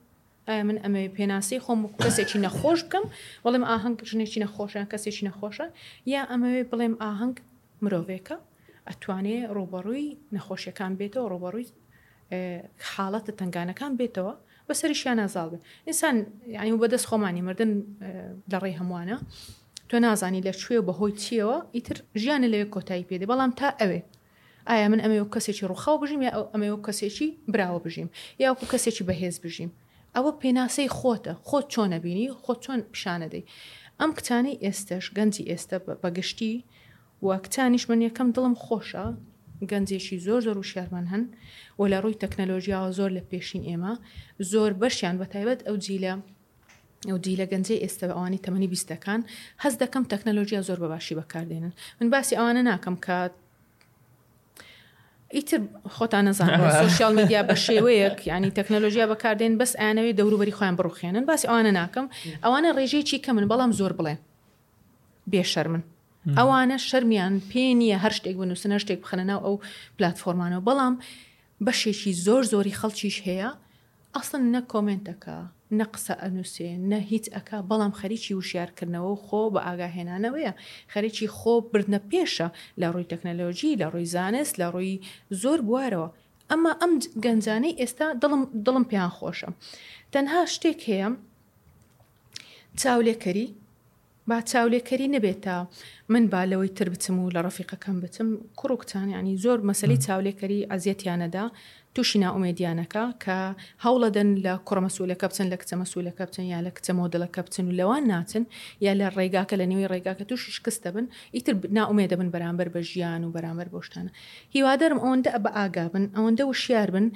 ئایا من ئەمەوێ پێناسەی خۆم وەکو کەسێکی نەخۆش بکەم بڵێم ئاهەنگ ژنێکی نەخۆشە کەسێکی نەخۆشە یا ئەمەوێ بڵێم ئاهەنگ مرۆڤێکە ئەتوانێ ڕوبەڕووی نەخۆشیەکان بێتەوە ڕوبەڕووی حاڵەتە تنگانەکان بێتەوە بە سەریشیان نازاڵ بێت ئینسان یعنی بەدەست خۆمانی مردن لە ڕێی هەمووانە تۆ نازانی لە کوێ بەهۆی چیەوە ئیتر ژیانە لەوێ کۆتایی پێدە بەڵام تا ئەوێ ئایا من ئەمەوێ وەکو کەسێکی ڕووخاو بژیم یا ئەمەوێ وەکو کەسێکی براوە بژیم یا وەکو کەسێکی بەهێز بژیم؟ ئەوە پێناسەی خۆتە، خۆت چۆن ئەبینی، خۆت چۆن پیشان ئەدەی؟ ئەم کچانەی ئێستەش، گەنجی ئێستە بە گشتی و کچانیش، من یەکەم دڵم خۆشە گەنجێکی زۆر زۆر وشیارمان هەن و لە ڕووی تەکنەلۆژیاوە زۆر لە پێشین ئێمە، زۆر بەشیان بەتایبەت ئەو جیلە، ئەو جیلە گەنجەی ئێستا ئەوانەی تەمەنی بیستەکان هەست دەکەم تەکنەلۆژیا زۆر بە باشی بەکاردێنن من باسی ئەوانە ناکەم کە ئیتر خۆتان نەزان سوسیال میدیا بە شێوەیەک ینی تەکنەلۆژیا بەکاردێن بەس ئەیانەوەی دەوروبەری خۆیان بڕوخێنن باسی ئەوانە ناکەم ئەوانە ڕێژەیەکی کە من بەڵام زۆر بڵێ بێشەر من ئەوانە شەرمیان پێ نییە هەر شتێک بنووسن هەر شتێک بخەنە ناو ئەو پلتفۆرمانەوە بەڵام بەشێکی زۆر زۆری خەڵکیش هەیە ئەسڵن نە کۆمێنت ئەکا نە قسە ئەنوسێ نە هیچ ئەکا بەڵام خەریکی وشیار کردنەوە و خۆ بە ئاگا هێنانەوەیە خەریکی خۆ بردنە پێشە لە ڕووی تەکنەلۆژی لە ڕووی زانست لە ڕووی زۆر بوارەوە ئەمە ئەم گەنجانەی ئێستا دڵم دڵم پێیان خۆشە تەنها شتێک هەیە چاولێکەری با چاولێکەری نەبێت تا من با لەوەی تر بچم و لە ڕەفیقەکەم بچم کوڕ و کچان یعنی زۆر مەسەلەی چاولێکەری ئەزیەتیانەدا تووشی نائومێدیانەکە کە هەوڵەدەن لە کوڕە مەسولەکە بچن لە کچە مەسولەکە بچن یا لە کچە مۆدلەکە بچن و لەوان ناچن یا لە ڕێگاکە لە نێوەی ڕێگاکە تووشی شکست دەبن ئیتر نائومێدە بن بەرامبەر بە ژیان و بەرامبەر بۆشتانە هیوادارم ئەوەندە بە ئاگابن ئەوەندە وشیار بن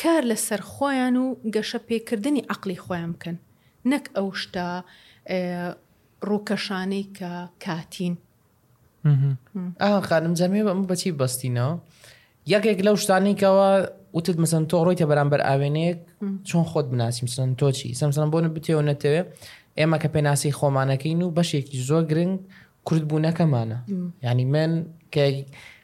کار لە سەر خۆیان و گەشە پێکردنی عەقڵی خۆیان بکەن نەک ئەو شتە ڕووکەشانەی کە کاتین. ئاها خانم جەمێ بە ئەمە بەچی بەستینەوە یەکێک لەو شتانی کەەوە وتت مەسن تۆ ڕۆیتە بەرامبەر ئاوێنەیەک چۆن خۆت بناسیم سن تۆچی سەمسەن بۆ بتێو نەتەوێ ئێمە کە پێناسی خۆمانەکەین و بەشێکی زۆر گرنگ کورد بوونەکەمانە ینی من کە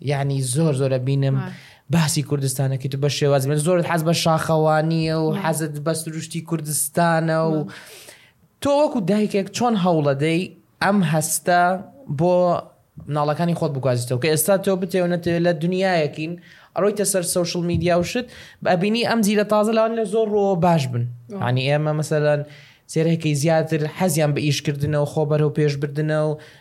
یانی زۆر زۆر ئەبینم باسی کوردستانەکەیت و بە شێواز بێن زۆرت حەز بە شاخەوانیە و حەزت بە سروشتی کوردستانە و تۆ وەکو دایکێک چۆن هەوڵەدەی ئەم هەستە بۆ مناڵەکانی خۆت بگوازیتەوە کە ئێستا تۆ بتێو نەتێ لە دنیایەکین ئەڕۆیتە سەر سوشل میدیا و شت بەبینی ئەم جیرە تازە لەوان لە زۆر ڕۆ باش بن ینی ئێمە مەسەرەن سێرەکەی زیاتر حەزیان بە ئیشکردنەوە خۆ بەرەو پێشبردنە و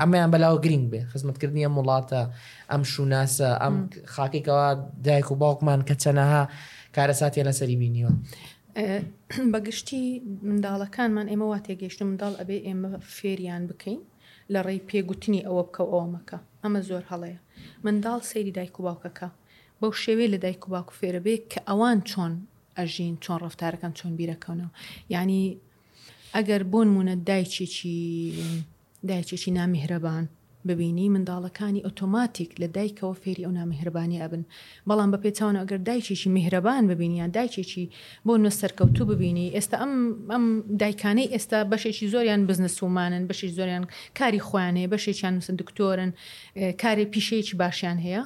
ئەمەیان بەلاوە گرینگ بێ خزمەتکردنی ئەم وڵاتە ئەم شووناسە ئەم خاکی کەوا دایک و باوکمان کە چەنەها کارەساتیان لەسەری بینیوە بەگشتی منداڵەکانمان ئێمە وا تێگەشتن منداڵ ئەبێ ئێمە فێریان بکەین لە ڕێی پێگوتنی ئەوە بکە ئەوە مەکە ئەمە زۆر هەڵەیە منداڵ سەیری دایک و باوکەکە بەو شێوێ لە دایک و باوک فێرە بێ کە ئەوان چۆن ئەژین چۆن ڕفتارەکەن چۆن بیرەکەونەوە یعنی ئەگەر بۆن مونە دایکێکی دایکێکی نامیهرەبان ببینی منداڵەکانی ئۆتۆماتیک لە دایکەوە فێری ئەو نامیهرەبانیە ئەبن بەڵام بە پێچاونەوە ئەگەر دایکێکی میهرەبان ببینی یان دایکێکی بۆ نۆ سەرکەوتوو ببینی ئێستا ئەم ئەم دایکانەی ئێستا بەشێکی زۆریان بزنس وومانن بەشێکی زۆریان کاری خۆیان هەیە بەشێکیان مثلا دکتۆرن کارێ پیشەیەکی باشیان هەیە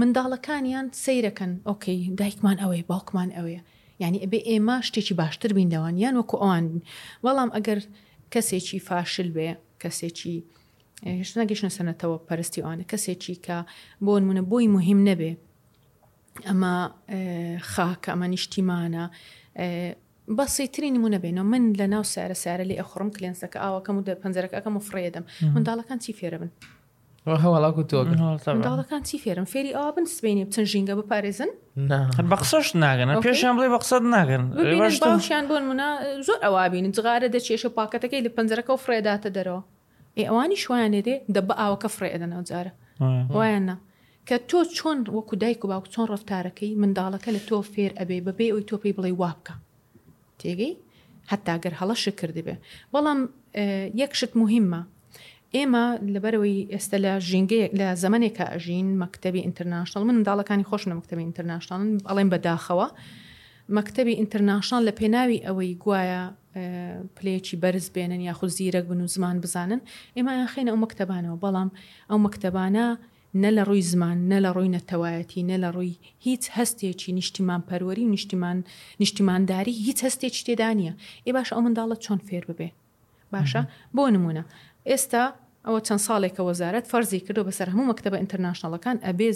منداڵەکانیان سەیرەکەن ئۆکەی دایکمان ئەوەی باوکمان ئەوەیە یعنی ئەبێ ئێمە شتێکی باشتر بین لەوان یان وەکو ئەوان بین بەڵام ئەگەر کەسێکی فاشل بێ کەسێکی هێشتا نەگەشنە سەنەتەوە پەرستی ئەوانە کەسێکی کە بۆ نمونە بۆی مهم نەبێ ئەمە خاکە ئەمە نیشتیمانە بە سەیتری نمونە بێنەوە من لە ناو سارە سارە لێ ئەخڕم کلێنسەکە ئاوەکەم و دە پەنجەرەکەکەم و فڕێدەم منداڵەکان چی فێرە بن منداڵەکان چی فێرن فێری ئەوە بن سبینێ بچن ژینگە بپارێزن بە قسەش ناگەن پێشیان بڵێ بە قسەت ناگەن باشیان بۆن منە زۆر ئەوابین جغارە دەچێشە پاکەتەکەی لە پەنجەرەکە و فڕێداتە دەرەوە ئێ ئەوانی شویان لێدێ دە بە ئاوەکە فڕێدەنەوە جارە وایان نا کە تۆ چۆن وەکو دایک و باوک چۆن ڕفتارەکەی منداڵەکە لە تۆ فێر ئەبێ بەبێ ئەوی تۆ پێی بڵێ وابکە تێگەی؟ حەتا گەر هەڵەشک کردبێ. بەڵام یەک شت موهیممە. ئێمە لەبەرئەوەی ئێستە لە ژینگەیەک لە زەمەنێکا ئەژین مەکتەبی ئینترناشناڵ من منداڵەکانی خۆشم لە مەکتەبی ئینترناشناڵن ئەڵێم بە داخەوە مەکتەبی ئینترناشناڵ لە پێناوی ئەوەی گوایە پلەیەکی بەرز بێنن یاخود زیرەک بن و زمان بزانن ئێمە یان خێنە ئەو مەکتەبانەوە بەڵام ئەو مەکتەبانە نە لە ڕووی زمان، نە لە ڕووی نەتەوایەتی، نە لە ڕووی هیچ هەستێکی نیشتیمانپەروەری و نیشتیمان نیشتیمانداری هیچ هەستێکی تێدا نییە. ئێ باشە ئەو منداڵە چۆن فێر ببێ؟ باشە بۆ نموونە ئێستا ئەوە چەند ساڵێکە وەزارەت فەرزی کردووە بەسەر هەموو مەکتەبە ئینتەرناشناڵەکان ئەبێ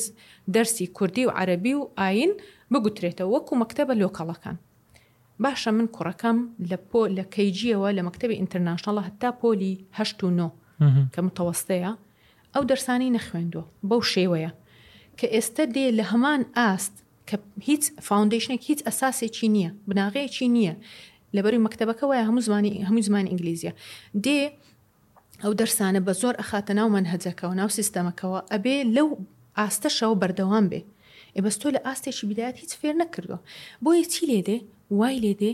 دەرسی کوردی و عەرەبی و ئایین بگوترێتەوە وەکوو مەکتەبە لۆکەڵەکان. باشە من کوڕەکەم لە پۆ لە کەیجییەوە لە مەکتەبی ئینتەرناشناڵە هەتا پۆلی هەشت و نۆ کە متەوەستەیە ئەو دەرسانەی نەخوێندووە بەو شێوەیە کە ئێستە دێ لە هەمان ئاست کە هیچ فاوندەیشنێک هیچ ئەساسێکی نییە بناغەیەکی نییە لەبەروی مەکتەبەکە وایە هەموو زمانی هەموو زمانی ئینگلیزیە دێ ئەو دەرسانە بە زۆر ئەخاتە ناو منهەجەکەەوە ناو سیستەمەکەەوە ئەبێ لەو ئاستەشەوە بەردەوام بێ ئێ بەستۆ لە ئاستێکی بدایەت هیچ فێر نەکردووە بۆیە چی لێ دێ وای لێ دێ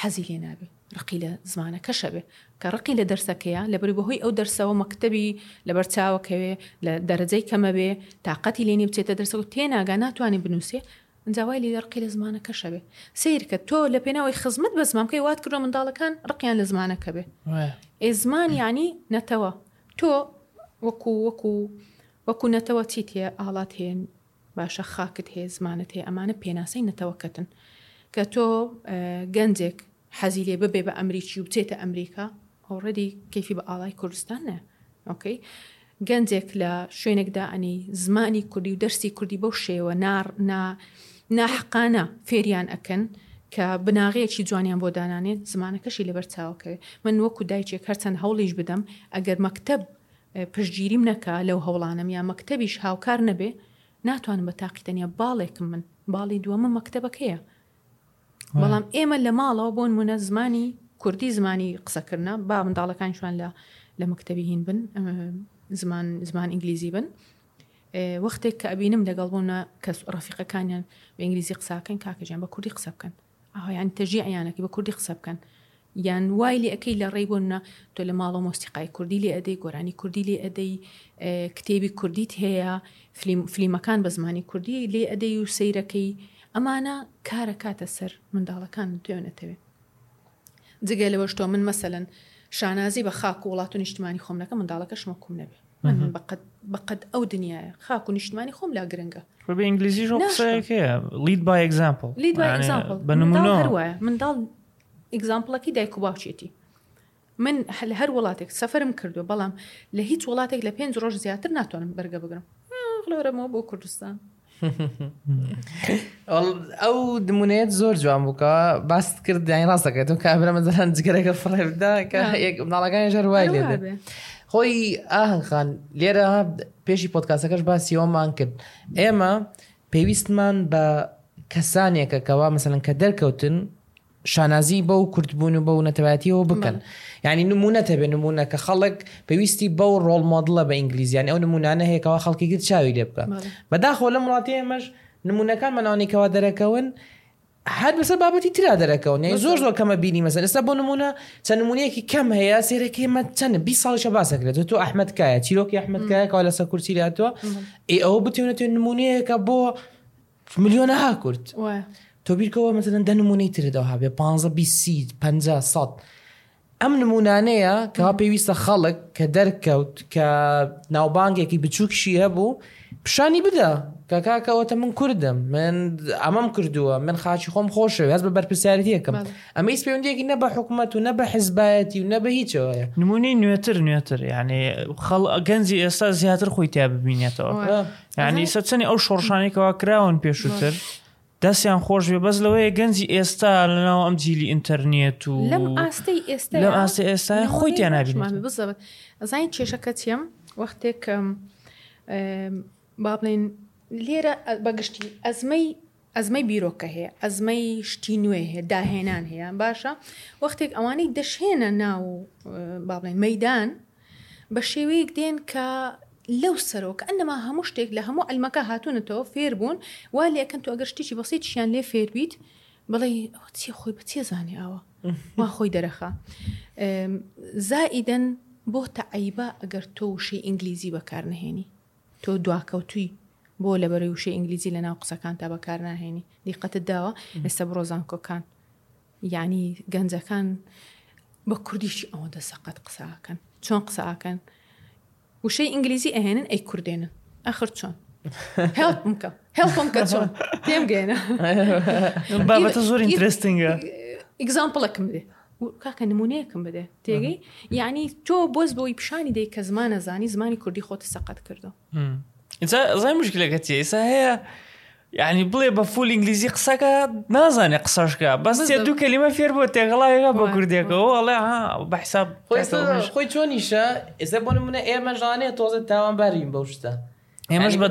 حەزی لێ نابێ ڕقی لە زمانەکەشە بێ کە ڕقی لە دەرسەکەیە لەبری بەهۆی ئەو دەرسەوە مەکتەبی لەبەر چاوە کەوێ لە دەرەجەی کەمە بێ تااقەتی لێنی بچێتە دەرسە و تێناگا ناتوانێ بنووسێ ئەجاوای لێ ڕقی لە زمانەکەشە بێ سیرکە تۆ لە پێناوەی خزمەت بە زمان بکەی وات کردۆ منداڵەکان ڕقیان لە زمانەکە بێ ئێ زمان یعنی نەتەوە تۆ وەکو وەکو وەکو نەتەوە چیت هەیە ئاڵات هەیە باشە خاکت هەیە زمانت هەیە ئەمانە پێناسەی نەتەوەکەتن کە تۆ گەنجێک حەزی لێ ببێ بە ئەمریکی و بچێتە ئەمریکا ئۆڕێدی کەفی بە ئاڵای کوردستان نە ئۆکەی گەنجێک لە شوێنێکدا ئەنی زمانی کوردی و دەرسی کوردی بەو شێوە نار نا ناحقانە فێریان ئەکەن کە بناغەیەکی جوانیان بۆ دانانێت زمانەکەشی لەبەر چاوەکەوێت من وەکو دایکێک هەرچەند هەوڵیش بدەم ئەگەر مەکتب پشتگیریم نەکا لەو هەوڵانەم یا مەکتەبیش هاوکار نەبێ ناتوانم بە تاقی تەنیا باڵێکم من باڵی دووەمە مەکتەبەکەیە بەڵام ئێمە لە ماڵەوە بۆن منە زمانی کوردی زمانی قسەکردە با منداڵەکانشوان لە لە مەکتەبی هین بن زمان زمان ئینگلیزی بن وەختێک کە ئەبینم لەگەڵ بوونە کەس ڕفیقەکانیان بە ئینگلیزی قساکەن کاکەجیان بە کوردی قسە بکەن ئاها یانی تەژیع یانەکەی بە کوردی قسە بکەن یان وای لێ ئەەکەی لە ڕێی بۆنە تۆ لە ماڵەوە مۆسیقای کوردی لێ ئەدەی گۆرانی کوردی لێ ئەدەی کتێبی کوردیت هەیە فلیمەکان بە زمانی کوردی لێ ئەدەی و سەیرەکەی ئەمانە کارە کاتە سەر منداڵەکان توێنەتەوێ جگە لەوەشتۆ من مەسەن شانازی بە خاک و وڵات و نیشتمانی خۆمنەکە منداڵەکەشمە کوم نەبێ من بەقەت بەقەت ئەو دنیاە خاک و نیشتمانی خۆم لا گرنگە بە ئینگلیزی لید با ئەگزامپل لید بە نمونە منداڵ ئگزامپلەکەی دایک و باوچێتی من لە هەر وڵاتێک سەفرم کردو بەڵام لە هیچ وڵاتێک لە پێنج ڕۆژ زیاتر ناتوانم بەرگە بگرم خلۆرەمەوە بۆ کوردستان ئەو دمونێت زۆر جوان بووکە باست کرد داین ڕاست دەکەێت و کابرە مەزان جگەرەکە فڕێبدا کە مناڵەکانی ژەر وای لێ خۆی ئاهخان لێرە پێشی پۆتکاسەکەش باسی ئەومان کرد ئێمە پێویستمان بە کەسانێکە کەوا مەسەن کە دەرکەوتن شانازی بەو کورد بوون و بەو نەتەوایەتیەوە بکەن یعنی نمونە تەبێ نمونە کە خەڵک پێویستی بەو ڕۆڵ مۆدلە بە ئینگلیزیان ئەو نمونانە هەیەکەوە خەڵکی تر چاوی لێ بکە بەداخۆ لە وڵاتی ئێمەش نمونونەکان منانێکەوە دەرەکەون هەر بەسەر بابەتی تررا دەرەکەون یعنی زۆر زۆر کەمە بینی مەسەر ئستا بۆ نمونە چەند نمونەیەکی کەم هەیە سێرەکەی مە چەند 20 ساڵیشە باسەکرێت تۆ ئەحمد کایە چیرۆکی ئەحمد کایەکەەوە لەسەر کورسی لاتوە ئەوە بتێنێت نمونەیەەکە بۆ ملیۆنەها کورد وایە تۆ بیرکەوە مەسەن دە نمونەی ترت ئەو هاابێ پ پ سەد ئەم نمونانەیە کە پێویستە خەڵک کە دەرکەوت کە ناوبانگێکی بچووکشی هەبوو پیشانی بدە کە کاکەوەتە من کوردم من ئەمەم کردووە من خاچی خۆم خۆشە هەز بە بەرپسیارەتەکەم ئەمە هیچ پەیوەندێکی نە بە حکوومەت و نە بە حزبایەتی و نە بە هیچەوە نمونی نوێتر نوێتر یعنی خەڵ گەنجی ئێستا زیاتر خۆی تیا ببینێتەوە یعنی سەچنی ئەو شۆڕشانی کەوا کراون پێشووتر دەستیان خۆش بێ بەس لەوەیە گەنجی ئێستا لەناو ئەم جیلی ئینتەرنێت و لەم ئاستی ئێستا لەم ئاستی ئێستا خۆی تێنابێت بزەبت ئەزانین کێشەکە چیم وەختێکم با بڵێن لێرە بەگشتی ئەزمەی ئەزمەی بیرۆکە هەیە، ئەزمەی شتی نوێ هەیە، داهێنان هەیە، باشە وەختێک ئەوانەی دەشێنە ناو با بڵێین مەیدان بە شێوەیەک دێن کە لەو سەرەوە کە ئەنەما هەموو شتێک لە هەموو ئەلمەکە هاتوونەتەوە فێر بوون وا لەکەن تو ئەگەر شتێکی بەسیتیان لێ فێر بیت بڵێ چی خۆی بە تێزانانی ئەوە وا خۆی دەرەخە زائیدەن بۆ تەعیبە ئەگەر تۆ وشەی ئینگلیزی بەکار نهێنی تۆ دواکەوتوی بۆ لەبەرەی وشەی ئینگلیزی لە ناو قسەکانتا بەکارناهێنی دیقەتت داوە ئێستا بڕۆ زانکۆکان یعنی گەنجەکان بە کوردیشی ئەوەندە سەقەت قساکەن چۆن قساکەن وشەی ئینگلیزی ئەهێنن ئەی کوردێنن ئەخر چۆن هێڵم کە هێڵم کە چۆن پێم گەێنە بابەتە زۆر ئینترستنگە ئیگزامپڵەکم دێ کاکە نمونەیەکم بدە تێگەی یعنی تۆ بۆز بۆی پیشانی دەی کە زمانە زانی زمانی کوردی خۆت سەقەت کردو ئینجا زای مشکلەکە تێ ئێسا هەیە یعنی بڵێ بە فول ئینگلیزی قسەکە نازانێ قسەشکە بەس سێ دوو کەلیمە فێر بۆ تێگەڵاوێگە بە کوردێکەوە ئەڵێ بە حساب خۆی چۆنیشە ئێستا بۆ منە ئێمەژانێ تۆزە تاوانبارین بەو شتە ئێمەش بە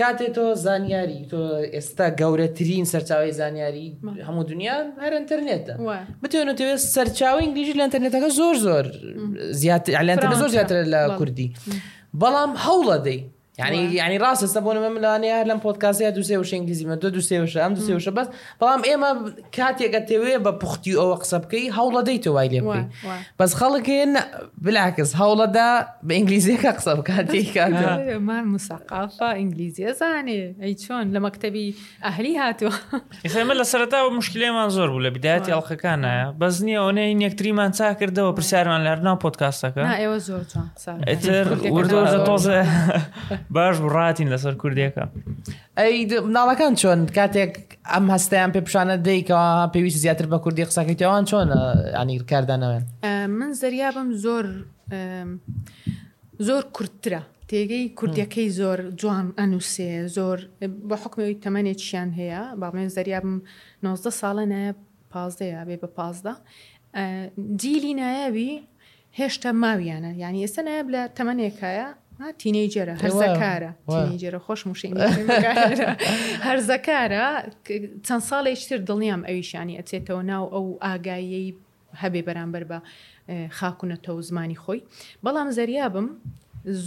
کاتێ تۆ زانیاری تۆ ئێستا گەورەترین سەرچاوی زانیاری هەموو دنیا هەر ئەتەرنێتە بتێنە توێ سەرچاوی ئینگلیژی لە ئەتەرنێتەکە زۆر زۆر زیاتر ئەلێنتەکە زۆر زیاتر لە کوردی بەڵام هەوڵە دەی ینی ینی ڕاستە بۆ نمە ملانەیە لەم پۆتکاسەیە دوسێ وشە ئینگلیزیمە دو دوسێ وشە ئەم دوسێ وشە بەس بەڵام ئێمە کاتێک ئەتەوێ بە پوختی ئەوە قسە بکەی هەوڵەدەیتە وای لێ بکەی بەس خەڵک هێن بلاکەس هەوڵەدا بە ئینگلیزیەکە قسە بکاتی کاتمان مساقافە ئینگلیزیە زانێ ئەی چۆن لە مەکتتەبی ئەهلی هاتووە ئێمە لە سەرتا و مشکلێمان زۆر بوو لە بدایەتی ئەڵلقەکانە بەس نییە ئەوەنە هین یەکتریمان چا کردەوە پرسیارمان لە هەرناو پۆتکاستەکە ئێوە زۆر تۆزە باش بڕاتین لەسەر کوردێکە ئەی مناڵەکان چۆن کاتێک ئەم هەستەیان پێ پیشانە دەی کەوا پێویست زیاتر بە کوردی قسەکەیت ئەوان چۆن ینی کاردانەوەن من زریابم زۆر زۆر کورتترە تێگەی کوردیەکەی زۆر جوان ئەنووسێ زۆر بە حکمەوەی تەمەێکیان هەیە باڵێن زریابم 19 ساڵە نایە پازدەیە بێ بە پازدە جیلی نایەوی هێشتا ماویانە یانی ئێستا نایاب لە تەمەنێکایە تینەیجێرە هەرزەکارە تینەیجێرە خۆشم و شێنی هەرزەکارە چەند ساڵێک تر دڵنیام ئەویشانی ئەچێتەوە ناو ئەو ئاگاییەی هەبێ بەرامبەر بە خاکونەتە و زمانی خۆی بەڵام زەریابم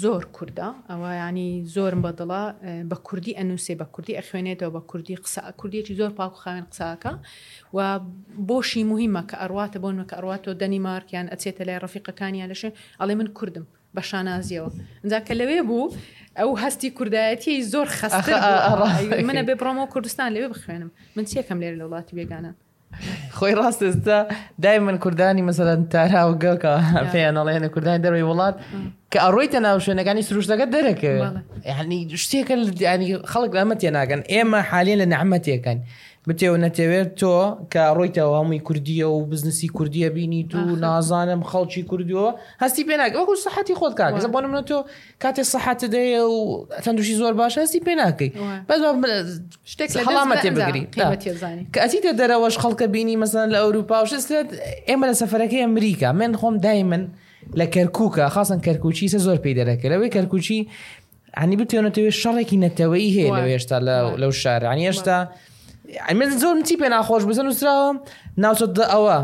زۆر کووردە ئەوە ینی زۆرم بە دڵە بە کوردی ئەنووسێ بە کوردی ئەخوێنێتەوە بە کوردی قسە کوردێکی زۆر پاک خاوێن قساکە و بۆشی موهیمە کە ئەڕواتە بۆ نمە کە ئەڕواتۆ دەنیمارک یان ئەچێتە لای ڕەفیقەکانی یان لە شوێن ئەڵێ من کوردم بە شانازیەوە ئەجا کە لەوێ بوو ئەو هەستی کوردایەتی زۆر خەستر منە بێ بڕۆمەوە کوردستان لەوێ بخوێنم من چێکەم لێر لە وڵاتی بێگانە خۆی ڕاستێستا دای من کوردانی مەسەدان تاراوگەکە پێیان ئەڵێنە کوردانی دەروی وڵات کە ئەڕۆیتە ناو شوێنەکانی سروشتەکە دەرەکەوێت ینی شتێکە ینی خەڵک لەمە تێناگەن ئێمە حالێن لە نەحمەتێکەن بتێ و نەتەوێت تۆ کە ڕۆیتەوە هەمووی کوردیە و بزنسی کوردیە بینی تو نازانم خەڵکی کوردووە هەستی پێ ناکە وەکو سەحەتی خۆت کاکەزە بۆ منە تۆ کاتێ سەحەت دەیە و تەندوشی زۆر باش هەستی پێ ناکەی بەس شتێک هەڵامەتێ بگری کەسیتە دەرەوەش خەڵکە بینی مەسەن لە ئەوروپا و شت ئێمە لە سەفرەکەی ئەمریکا من خۆم دای من لە کەرکووکە خاصن کەرکوچی سە زۆر پێی دەرەکە لەوەی کەرکوچی عنی بتێنەتەوێت شەڕێکی نەتەوەی هەیە لە هێشتا لەو شار عنی هێشتا من زۆرم چی پێ ناخۆش بزن نووسراوە ناوچە ئەوە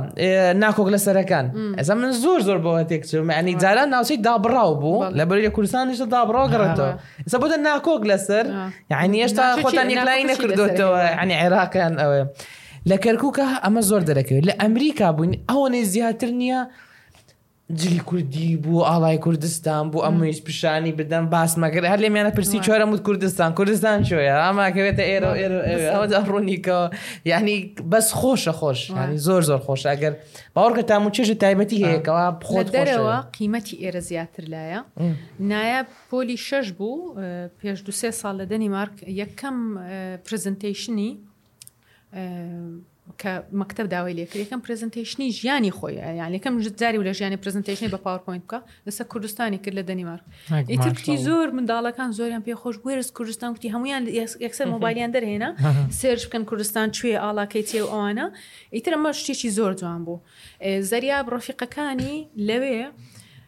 ناکۆک لە سەرەکان ئەزە من زۆر زۆر بەوە تێکچمەنی جاران ناوچەی دابڕاو بوو لە بەری کوردستانیشە دابڕاو گەڕێتەوە ئسە بۆتە ناکۆک لەسەر یعنی هێشتا خۆتان یەکلای نەکردوێتەوە عنی عێراقیان ئەوێ لە کەرکووکە ئەمە زۆر دەرەکەوێت لە ئەمریکا بووین ئەوەنەی زیاتر نییە جلی کوردی بو ئاڵای کوردستان بو ئەمویست پیشانی بدەم باس مەگر هەر لێمیانە پرسی چۆرەم وت کوردستان کوردستان چۆیە ئاماکەوێتە ئێرە ئێرەدا ڕوونیکەوە یعنی بەس خۆشە خۆش زۆر زۆر خۆش ئەگەر باوەڕکە تام و چێژە تایبەتی هەیەکەوە خۆت دەرەوە قیمەتی ئێرە زیاتر لایە نایە پۆلی شەش بوو پێش دو سێ ساڵ لە دەنی مارک یەکەم پرزنتەیشنی کە مەکتەب داوای لێکرد یەکەم پرزنتیشنی ژیانی خۆی یان یەکەم جاری و لە ژیانی پرزنتیشنی بە پاورپۆینت بکە لەسەر کوردستانی کرد لە دەنیمارک ئیترکتی زۆر منداڵەکان زۆریان پێ خۆش وەرز کوردستان کوتی هەمویان یەکسەر مۆبایلیان دەرهێنا سێرش بکەن کوردستان کوێ ئاڵاکەی تێ و ئەوانە ئیتر ئەمە شتێکی زۆر جوان بوو زەریاب ڕۆفیقەکانی لەوێ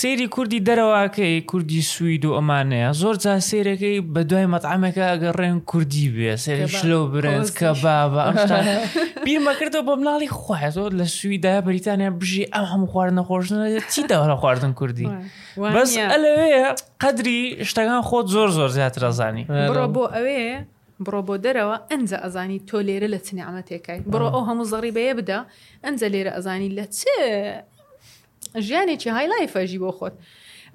سەیری کوردی دەرەوە ئەکەی کوردی سوید و ئەمانەیە زۆر جار سەیرەکەی بە دوای مەتعامەکە ئەگەڕێن کوردی بێ سەیری شلۆ برنج کە بابە ئەم شتان بیرمە کردەوە بە مناڵی خوایە زۆر لە سویدا بەریتانیا بژی ئەم هەموو خوارد نەخۆشنە چی داوە خواردن کوردی وایە. وانە بەس نییە. ئەلەوەیە قەدری شتەکان خۆت زۆر زۆر زیاتر ئەزانی بڕۆ بۆ ئەوێ بڕۆ بۆ دەرەوە ئەنجە ئەزانی تۆ لێرە لە چ نیعممەتێکای بڕۆ ئەو هەموو زەڕیبەیە بدە ئەنجە لێرە ئەزانی لە چ ژیانێکی های لایف ئەژی بۆ خۆت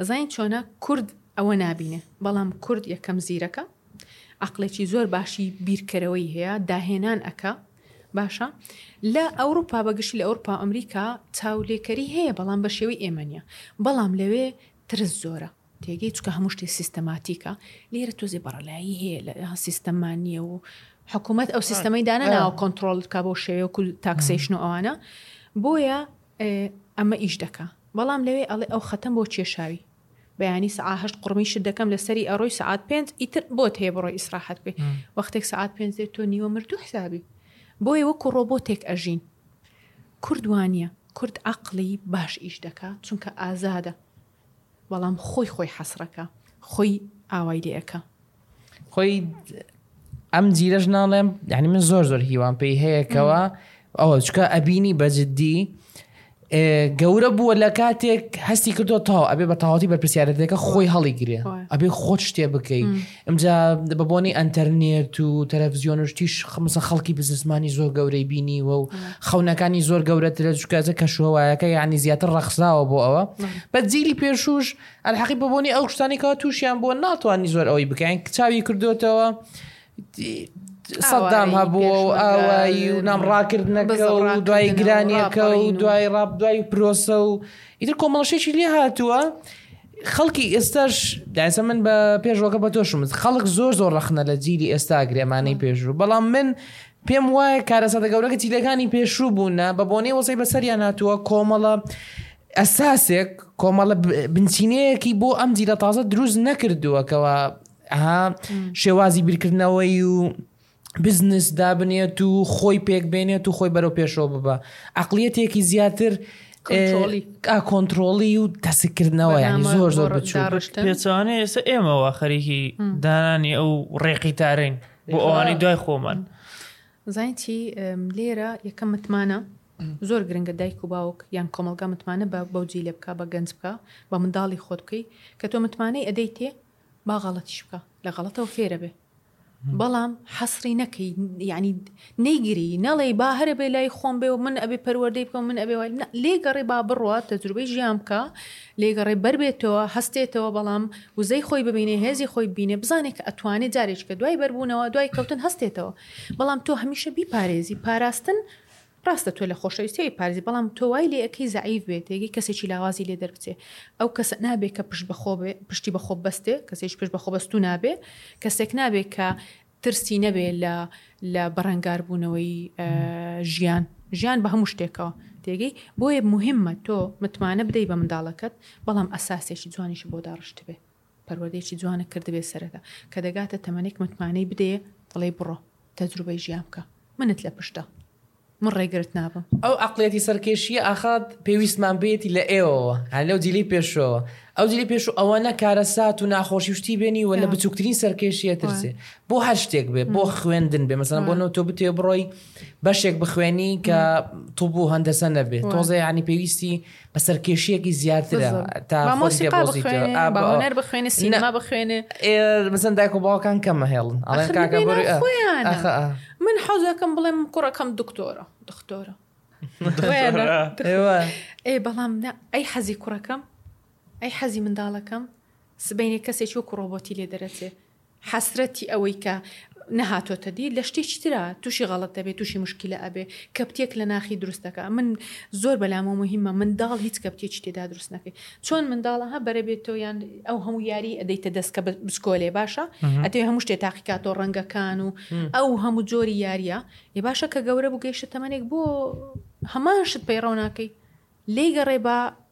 زین چۆنە کورد ئەوە نابینێ بەڵام کورد یەکەم زیرەکە عقلێکی زۆر باشی بیرکەرەوەی هەیە داهێنان ئەکا باشە لە ئەوروپا بەگشتی لە ئەوروپا ئەمریکا چاولێکەری هەیە بەڵام بە شێوەی ئێمەنیە بەڵام لەوێ ترس زۆرە تێگەی چکە هەموو شتێ سیستەماتیکە لێرە تۆزی بەڕلایی هەیە لە سیستەمانیە و حکوومەت ئەو سیستەمەی دانەناوە کۆنتترۆل کا بۆ شێوە کول تاکسیشن و ئەوانە بۆیە ئێ ئەمە ئیش دەکا بەڵام لەوێ ئەڵێ ئەو خەتەم بۆ کێشاوی بەیانی سەعا هەشت قوڕمی شت دەکەم لەسەری ئەڕۆی سەعات پێنج ئیتر بۆت هەیە بڕۆی ئیسراحەت بکەی وەختێک سەعات پێنج دێت تۆ نیوە مردوو حسابی بۆیە وەکو ڕۆبۆتێک ئەژین کورد وانیە کورد عەقڵی باش ئیش دەکا چونکە ئازادە بەڵام خۆی خۆی حەسرەکە خۆی ئاوای لێ ئەکا. خۆی ئەم جیرەش ناڵێم یعنی من زۆر زۆر هیوام پێی هەیەکەوە ئەوە چکە ئەبینی بەجددی گەورە بووە لە کاتێک هەستی کردو تاو ئەبێ بە تاواتی بەرپسیارەتەکە خۆی هەڵی گرێ ئەبێ خۆت شتێ بکەیت ئمجا بەبوونی ئەتەرنێت و تەلەڤزیۆنشتیش خمسە خەڵکی بززمانی زۆر گەورەی بینیوە و خەونەکانی زۆر گەورەترە چکازە کەشوەوایەکە یعنی زیاتر ڕەخساوە بۆ ئەوە بە جیلی پێشوش ئەلحەقی بەبوونی ئەو شتانێکەوە تووشیان بۆ ناتوانانی زۆر ئەوەی بکەین چاوی کردوێتەوە سەدام هەبوو و ئاوایی و نام ڕاکردنەکە و دوای گرانیەکە و دوای ڕاب دوای پرۆسە و ئیتر کۆمەڵشێکی لێ هاتووە خەڵکی ئێستاش دایسە من بە پێشوەکە بە تۆشم خەڵک زۆر زۆر ڕخنە لە جیلی ئێستا گرێمانەی پێشوو بەڵام من پێم وایە کارەساتە گەورەکە چیلەکانی پێشوو بوونە بە بۆنەی وەزەی بەسەریان هاتووە کۆمەڵە ئەساسێک کۆمەڵە بنچینەیەکی بۆ ئەم جیلە تازە دروست نەکردووە کەەوە ئەها شێوازی بیرکردنەوەی و بزنس دابنێت و خۆی پێک بێنێت و خۆی بەرەو پێشەوە ببە عقلیەتێکی زیاتر کۆنتترۆڵی و تەسکردنەوە ینی زۆر زۆر پێچوانێ ئێستا ئێمەوە خەریکی دانانی ئەو ڕێقی تارین بۆ ئەوانی دوای خۆمان زانیتی لێرە یەکەم متمانە زۆر گرنگە دایک و باوک یان کۆمەلگا متمانە بە بەوجی لێ بکە بە گەنج بکە بە منداڵی خۆت بکەی کە تۆ متمانەی ئەدەی تێ باغەڵەتیش بکە لە غەڵەتەوە فێرە بێ بەڵام حەسری نەکەی یعنی نەیگری نەڵێی با هەرە بێ لای خۆم بێ و من ئەبێ پەروەردەی بکەم من ئەبێ لێگەڕێ با بڕوە تەجروبەی ژیان بکە لێگەڕێ بەربێتەوە هەستێتەوە بەڵام وزەی خۆی ببینێ هێزی خۆی بینێ بزانێت کە ئەتوانێ جارێککە دوای بەربوونەوە دوای کەوتن هەستێتەوە بەڵام تۆ هەمیشە بیپارێزی پاراستن ڕاستە تۆ لە خۆشەویستی ئەیپارێزی بەڵام تۆ وای لێ ئەکەی زەعیف بێ تێگەی کەسێکی لاوازی لێ دەربچێ ئەو کەسە نابێ کە پشت بە خۆ بێ پشتی بە خۆ بەستێ کەسێکی پشت بە خۆ بەستوو نابێ کەسێک نابێ کە ترسی نەبێ لە لە بەڕەنگار بوونەوەی ژیان ژیان بە هەموو شتێکەوە تێگەی بۆیە موهیممە تۆ متمانە بدەی بە منداڵەکەت بەڵام ئەساسێکی جوانیش بۆ داڕشت بێ پەروەردەیەکی جوانت کردبێ سەرەتا کە دەگاتە تەمەنێک متمانەی بدەیێ دەڵێی بڕۆ تەجروبەی ژیان بکە منت لە پشتە من ڕێگرت نابم. ئەو ئەقڵیەتی سەرکێشیە ئاخات پێویستمان بێیەتی لە ئێوەوە یان لەو جیلی پێشوەوە ئەو جلی پێش و ئەوەنە کارەسات و ناخۆشی شتی بێنی و لە بچووکترین سەرکێشیە ترسێ بۆ هەر شتێک بێ بۆ خوێندن بێ مەسەن بۆ نەوە تۆ بتێ بڕۆی بەشێک بخوێنی کە طوب و هەندەسە نەبێت تۆزێ ینی پێویستی بە سەرکێشیەکی زیاترە تاهۆنەر بخوێنێ سینەما بخوێنێ مەزن دایک و باوکان کەمە هێڵن من حەزەکەم بڵێم کوڕەکەم دکتۆرە دکتۆرە ئێ بەڵام ئەی حەزی کوڕەکەم ئەی حەزی منداڵەکەم سبینێ کەسێکی و کوڕۆبەتی لێ دەرەچێ حەسرەتی ئەوەی کە نەهاتۆتە دی لە شتێکی ترا تووشی غەڵت دەبێت تووشی مشکلە ئەبێ کەپتێک لە ناخی دروستەکە من زۆر بەلامەوە مهمە منداڵ هیچ کەپتێکی تێدا دروست نەکەی چۆن منداڵەها بەرە بێت تۆ یان ئەو هەموو یاری ئەدەیتە دەستکە بچکۆلێ باشە ئەتێ هەموو شتێ تاقیکاتۆ ڕەنگەکان و ئەو هەموو جۆری یاریە ێ باشە کە گەورە بگەیشتە تەمەێک بۆ هەمان شت پەیڕەو ناکەی لی گەڕێ بە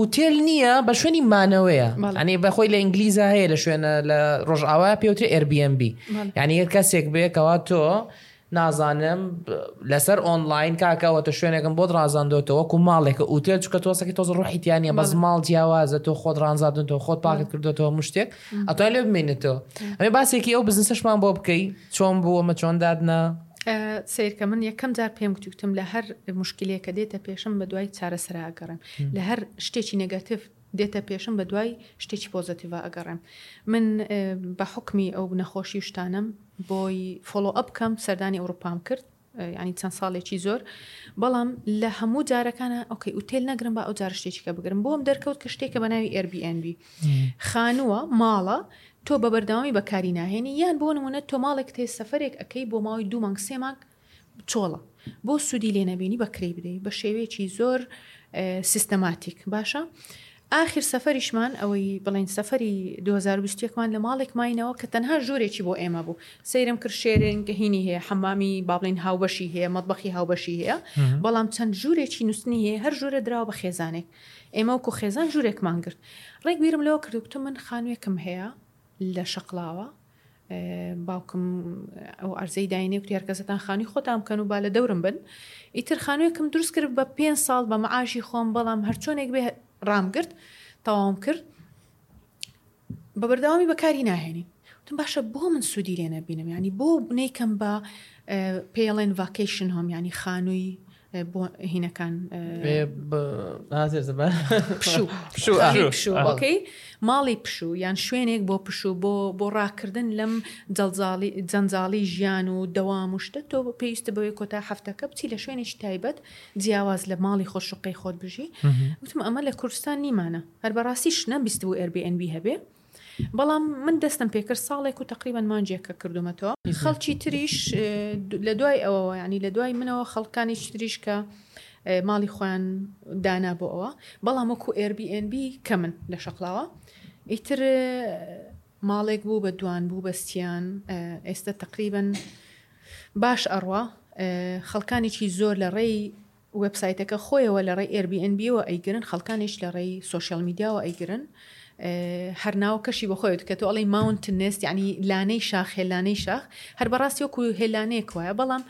ئوتێل نییە بە شوێنی مانەوەیە ئەنی بەخۆی لە ئینگلیزا هەیە لە شوێنە لە ڕۆژئاوا پێوتری ئەربیMB یعنی هەر کەسێک بێ کەوا تۆ نازانم لەسەر ئۆنلاین کاکەوەتە شوێنێکم بۆت ڕازاندۆتەوە کو ماڵێکە ئوتێل چکە تۆسەکە تۆز ڕحیتیانە بەس ماڵ جیاوازە تۆ خۆت ڕانزادنەوە خۆت پاکت کردوێتەوە مشتێک ئەتا لێ بمێنێتەوە ئەێ باسێکی ئەو بزنسەشمان بۆ بکەی چۆن بووەمە چۆن دادنا سیرکە من یەکەم جار پێم گوتوتم لە هەر مشکلێکە دێتە پێشم بە دوای چارەسەراگەڕم لە هەر شتێکی نێگەتیڤ دێتە پێشم بە دوای شتێکی پۆزەتیڤ ئەگەڕێم من بە حکمی ئەو نەخۆشی شتانم بۆی فۆلۆ ئەپ بکەم سەردانی ئەوروپام کرد ینی چەند ساڵێکی زۆر بەڵام لە هەموو جارەکانە ئۆکەی ئوتێل نەگرم بە ئەو جار شتێکیکە بگرم بۆم دەرکەوت کە شتێکە بە ناوی ئەربیNB خانووە ماڵە تۆ بە بەردەوامی بەکاری ناهێنی یان بۆ نمونە تۆ ماڵێک تێ سەفرێک ئەەکەی بۆ ماوەی دوو مانگ سێ مانگ چۆڵە بۆ سوودی لێ نەبینی بە کری بدەی بە شێوەیەکی زۆر سیستەماتیک باشە ئاخر سەفەریشمان ئەوەی بڵین سەفری 2020ێکمان لە ماڵێک ماینەوە کە تەنها ژورێکی بۆ ئێمە بوو سەیرم کرد شێرێن گەهینی هەیە حەمامی بابلین هاوبەشی هەیە مەدبخی هاوبەشی هەیە بەڵام چەند ژورێکی نووسنی هەیە هەر ژورە دراوە بە خێزانێک ئێمە وکو خێزان ژورێکمان گرت ڕێک بیرم لەوە کردوتم من خانوێکم هەیە لە شەقلاوە باوکم ئەو عەرزەی داینێ کوتی هەرکەسەتان خانوی خۆتان بکەن و با لە دەورم بن ئیتر خانوێکم دروست کرد بە پێ ساڵ بە معاشی خۆم بەڵام هەرچۆنێک بێ ڕامگرت تەواوم کرد بە بەردەوامی بەکاری ناهێنین وتم باشە بۆ من سوودی لێ نەبینم ینی بۆ بنەیکەم بە پێڵێن ڤکیشن هۆم ینی خانووی بۆ هینەکان پشووەکەی ماڵی پشوو یان شوێنێک بۆ پشوو بۆ بۆ ڕاکردن لەم جەڵزاڵی جەنجاڵی ژیان و دەوام و شتە تۆ پێویستە بەوەی کۆتا هەفتەکە بچی لە شوێنێکی تایبەت جیاواز لە ماڵی خۆشقی خۆت بژی وتم ئەمە لە کوردستان نیمانە هەر بەڕاستی شنە بیست بوو ئەربێنبی هەبێ بەڵام من دەستم پێکرد ساڵێک و تەقریبەن مانجێک کە کردومەتەوە خەڵکی تریش لە دوای ئەوەوە ینی لە دوای منەوە خەڵکانی تریش کە ماڵی خۆیان دانا بۆ ئەوە بەڵام وەکو ئێربیNB کە من لە شەقلاوە ئیتر ماڵێک بوو بە دوان بوو بەستیان ئێستا تقریبن باش ئەڕوا خەڵکانێکی زۆر لە ڕێی وێبسایتەکە خۆیەوە لەڕێی ئێر بی ئێن بیەوە ئەیگرن خەڵکانیش لەڕێی سۆشیال میدیاوە ئەیگرن هەر ناوەکەشی بەخۆیەوە کە تۆ ئەڵێی ماونت نێست یعنی لانەی شاخ هێلانەی شاخ هەر بەڕاستی وەکو هێلانەیەک وایە بەڵام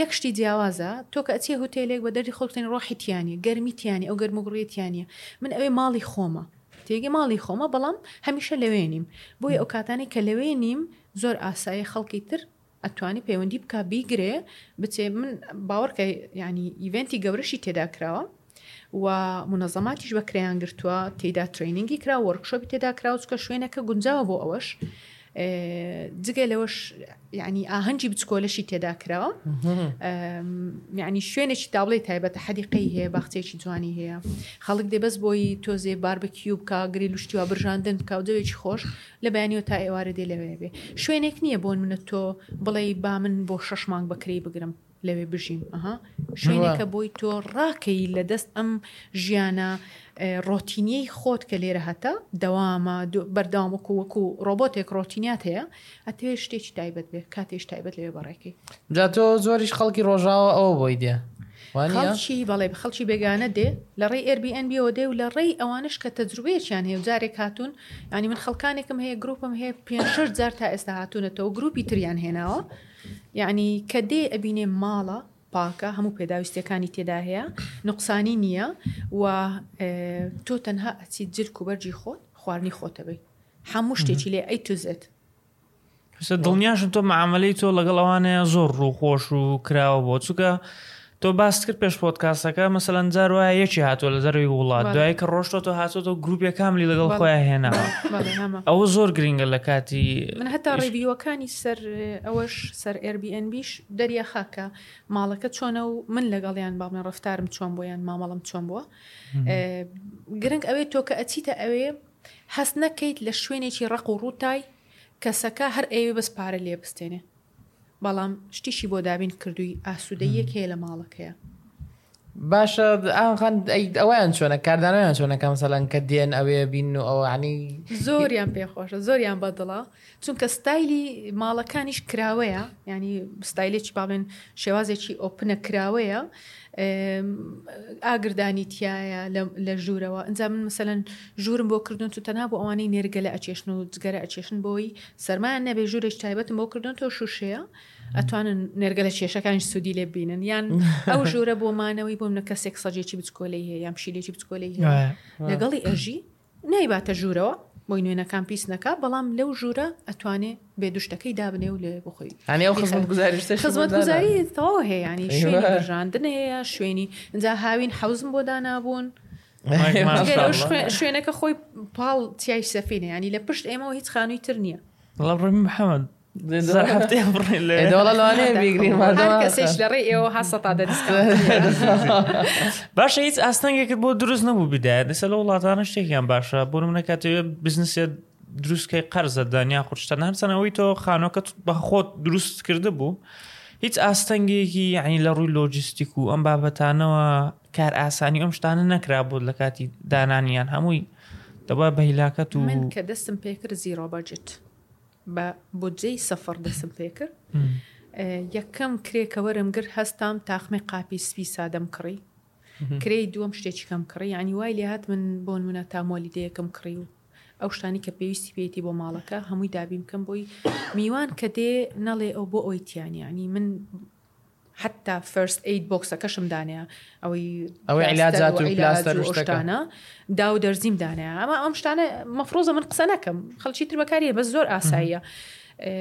یەک شتی جیاوازە تۆ کە ئەچێ هوتێلێک بە دەردی خۆڵتنی ڕۆحی تیانە گەرمی تیانی ئەو گەرموگوڕی تیانە من ئەوێ ماڵی خۆمە تێگە ماڵی خۆمە بەڵام هەمیشە لەوێ نیم بۆی ئەو کاتانی کە لەوێ نیم زۆر ئاسایی خەڵکی تر ئەتوانی پەیوەندی بکە بیگرێ بچێ من باوەڕکە ینی ئیڤنتی گەورەشی تێدا کراوە و منەزەماتیش بە کرێیان گرتووە تێدا ترینینگی کرا وەرکشۆپی تێدا کراوچکە شوێنەکە گونجاوە بۆ ئەوەش جگە لەوەش ینی ئاهەنگی بچکۆلەشی تێدا کراوە ینی شوێنێکی تابڵی تایبەتە حەدیقەی هەیە باخچێکی جوانی هەیە خەڵک دێ بەس بۆی تۆزێ باربکی و بکە گری لوشتیوە برژاندن بکە و جەوێکی خۆش لە بەیانیەوە تا ئێوارە دێ لەوێ بێ شوێنێک نیە بۆن منت تۆ بڵێی با من بۆ شەش مانگ بە کرێی بگرم لەوێ بژیم ئەها شوێنێکە بۆی تۆ ڕاکەی لە دەست ئەم ژیانە ڕۆتینیەی خۆت کە لێرە هەتا دەوامە بەرداوام وەکو وەکو ڕۆبۆتێک ڕۆتینیات هەیە ئەتەوێت شتێکی تایبەت بێ کاتێش تایبەت لێ بەڕێکی جا تۆ زۆریش خەڵکی ڕۆژاوە ئەوە بۆی دێ خەڵکی بەڵێ خەڵکی بێگانە دێ لە ڕێی ئەربی ئەنبیەوە دێ و لە ڕێی ئەوانش کە تەجروبەیەکیان هەیە و جارێک هاتوون یانی من خەڵکانێکم هەیە گروپم هەیە پێنج شش جار تا ئێستا هاتوونەتەوە گروپی تریان هێناوە یعنی کە دێ ئەبینێ ماڵە پاکە هەموو پێداویستەکانی تێدا هەیە نقصانی نییە و تۆ تەنها ئەچیت جل کوبەرجی خۆت خواردنی خۆتەبی هەموو شتێکی لێ ئەی توزێت سە دڵنیاشم تۆ معاملەی تۆ لەگەڵ ئەوانەیە زۆر ڕووخۆش و کراوە بۆ چووکە تۆ باست کرد پێش پۆتکاسەکە مەسەەن جار وایە یەکی هاتووە لە دەروی وڵات دوای کە ڕۆشتۆ تۆ هاتۆتە گروپێک کاملی لەگەڵ خۆیان هێناوە ئەوە زۆر گرنگە لە کاتی من هەتا ڕێبیوەکانی سەر ئەوەش سەر ئێربیNBش دەریا خاکە ماڵەکە چۆنە و من لەگەڵیان باڵێ ڕفتارم چۆن بۆیان مامەڵم چۆن بووە گرنگ ئەوێ تۆ کە ئەچیتە ئەوێ هەست نەکەیت لە شوێنێکی ڕەق و ڕووتای، کەسەکە هەر ئەیەوێ بەس پارە لێ بستێنێ، بەڵام شتیشی بۆ دابین کردووی، ئاسوودەییەک هەیە لە ماڵەکەیا. باشە ئەم خان ئەی ئەویان چۆنە کاردانەوەیان چۆنە کە مەسەلەن کە دێن ئەوێ بین و ئەوانی. زۆریان پێخۆشە زۆریان بەدڵە. چونکە ستایلی ماڵەکانیش کراوەیە ینی ستایلێکی باڵێن شێوازێکی ئۆپنە کراوەیە ئاگردانی تایە لە ژوورەوە ئەجا من مثلەن ژوورم بۆ کردوون و تەنها بۆ ئەوانەی نێرگەلە ئەچێشن و جگەرە ئەچێشن بۆی سەرمایان نەبێ ژوورێک تایبەتم بۆ کردوون تۆ شوشەیە ئەتوانن نێرگەلە کێشەکانی سوودی لێ بینن یان ئەو ژوورە بۆ مانەوەی بۆم نە کەسێک سەجێکی بچکۆلەی هەیە یان پشیلێکی بچکۆلەی لەگەڵی ئەژی نایباتە ژوورەوە بۆی نوێنەکان پیس نەکا بەڵام لەو ژوورە ئەتوانێ بێ دوشتەکەی دابنێ و لەوێ بخۆی یانی ئەو خزمەتگوزاری شتەشی بۆ دانابوو خزمەتگوزاری تەواو هەیە یانی شوێنی بژاندن هەیە شوێنی ئینجا هاوین حەوزم بۆ دانابوون جگە لەو شوێ- شوێنەکە خۆی پاڵ تای سەفینە یانی لە پشت ئێمەوە هیچ خانووی تر نییە بەڵام ڕۆی محەممەد باشە هیچ ئاستەنگێکت بۆ دروست نەبوو بدایە دەسە لە وڵاتانە شتێکیان باشە بۆ من نکاتەوە بزنسێت دروستکەی قەرزە دانیا خوشتەن هەرسەنەوەی تۆ خانۆکە بە خۆت دروست کرده بوو هیچ ئاستەنگێکی ینی لە ڕووی لۆجیستیک و ئەم بابەتانەوە کار ئاسانی ئەم شتانە نەکرا بۆ لە کاتی دانانیان هەمووی دەبا بەهیلاکەت و من کە دەستم پێکرد زیرۆ بەجت بە بودجەی سفڕ دەسم پێکرد یەکەم کرێ کە وەرم گرت هەستام تاخمێ قاپی سپی سادەم کڕی کرێی دووەم شتێکی کەم کڕی ینی وای لێ هات من بۆ منە تامۆلی دەیەکەم کڕی و ئەو شتانی کە پێویستی پێیتی بۆ ماڵەکە هەمووی دابیم بکەم بۆی میوان کە دێ نەڵێ ئەو بۆ ئەوی تیانانی من حەتتا فێرست ئەید بۆکسەکەشم دانێ ئەوەی ئەوەی عیلاجات و پلاستەر و ئەو عیلاجات و شتەکە. شتانە دا و دەرزیم دانێ ئەما ئەم شتانە مەفرۆزە من قسە نەکەم خەڵکی تر بەکاریە بەس زۆر ئاساییە ئێ،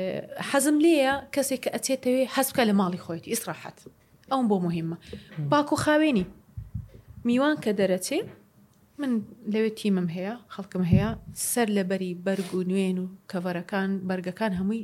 حەزم لێیە کەسێک کە ئەچێتەوێ حەز بکا لە ماڵی خۆیەتی ئیسراحەت ئەوم بۆ موهیمە پاک و خاوێنی میوان کە دەرەچێ من لەوێ تیمم هەیە خەڵکم هەیە سەر لەبەری بەرگ و نوێن و کەڤەرەکان بەرگەکان هەمووی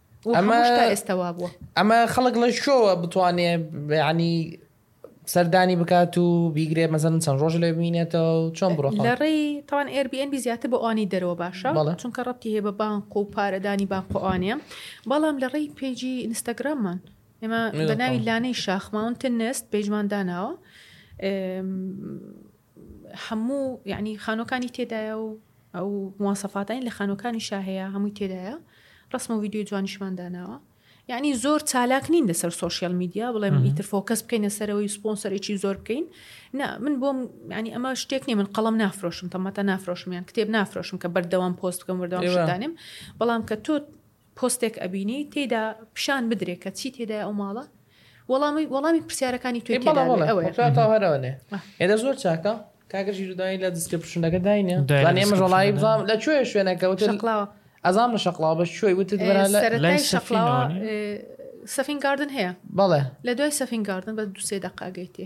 ئەمە ئێستا وابووە ئەمە خەڵک لە شۆوە بتوانێ بەیانی سەردانی بکات و بیگرێ مەزن چەند ڕۆژ لێ بینێتەوە چۆن بڕۆ لە ڕێی تاوان ئێربیNB زیاتر بۆ ئانی دەرەوە باشە چونکە ڕەتی هەیە بە بانق و پارەدانی بانقۆانە بەڵام لە ڕێی پێجی ئینستاگراممان ئێمە بە ناوی لانەی شاخماونتە نست پێجمان داناوە هەموو یعنی خانوەکانی تێدایە و ئەو مواسەفاتانی لە خانوەکانی شاهەیە هەمووی تێدایە ڕسم و ویددیو جوانیشمان داناوە یعنی زۆر چالاک نین لەسەر سوۆسیال میدیا بڵێ من ئیتر فۆکەس بکەینە سەرەوەی سپۆنسەرێکی زۆر بکەین نا من بۆم ینی ئەمە شتێک نیە من قەڵم نافرۆشم تەمەتە نافرۆشمیان کتێب نافرۆشم کە بەردەوام پۆست بکەم وردەوامدانم بەڵام کە تۆ پۆستێک ئەبینی تێیدا پیشان بدرێ کە چی تێدای ئەو ماڵە وەڵامی وەڵامی پرسیارەکانی توی ئێدە زۆر چاکە کاگە ژیرودانی لە دەستکە پشنەکە داینە ئێمە ژەڵایی بڵام لە کوێ شوێنەکە وتلاوە ئەزام لە شەقلاوە بە شوی وتت لای شەقلاوە سەفین گاردن هەیە بەڵێ لە دوای سەفین گاردن بە دوسێ دەقاگەیتێ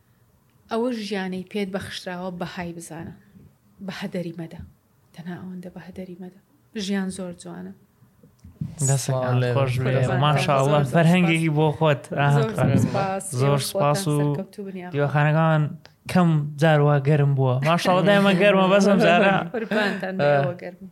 ئەوە ژیانەی پێت بەخشراوە بەهای بزانە بە هەدەری مەدە تەنها ئەوەندە بە هەدەری مەدە ژیان زۆر جوانە ماشاءله فەرهەنگێکی بۆ خۆت زۆر سپاس و دیوەخانەکان کەم جاروا گەرم بووە ماشاڵە دایمە گەرمە بەسم جارە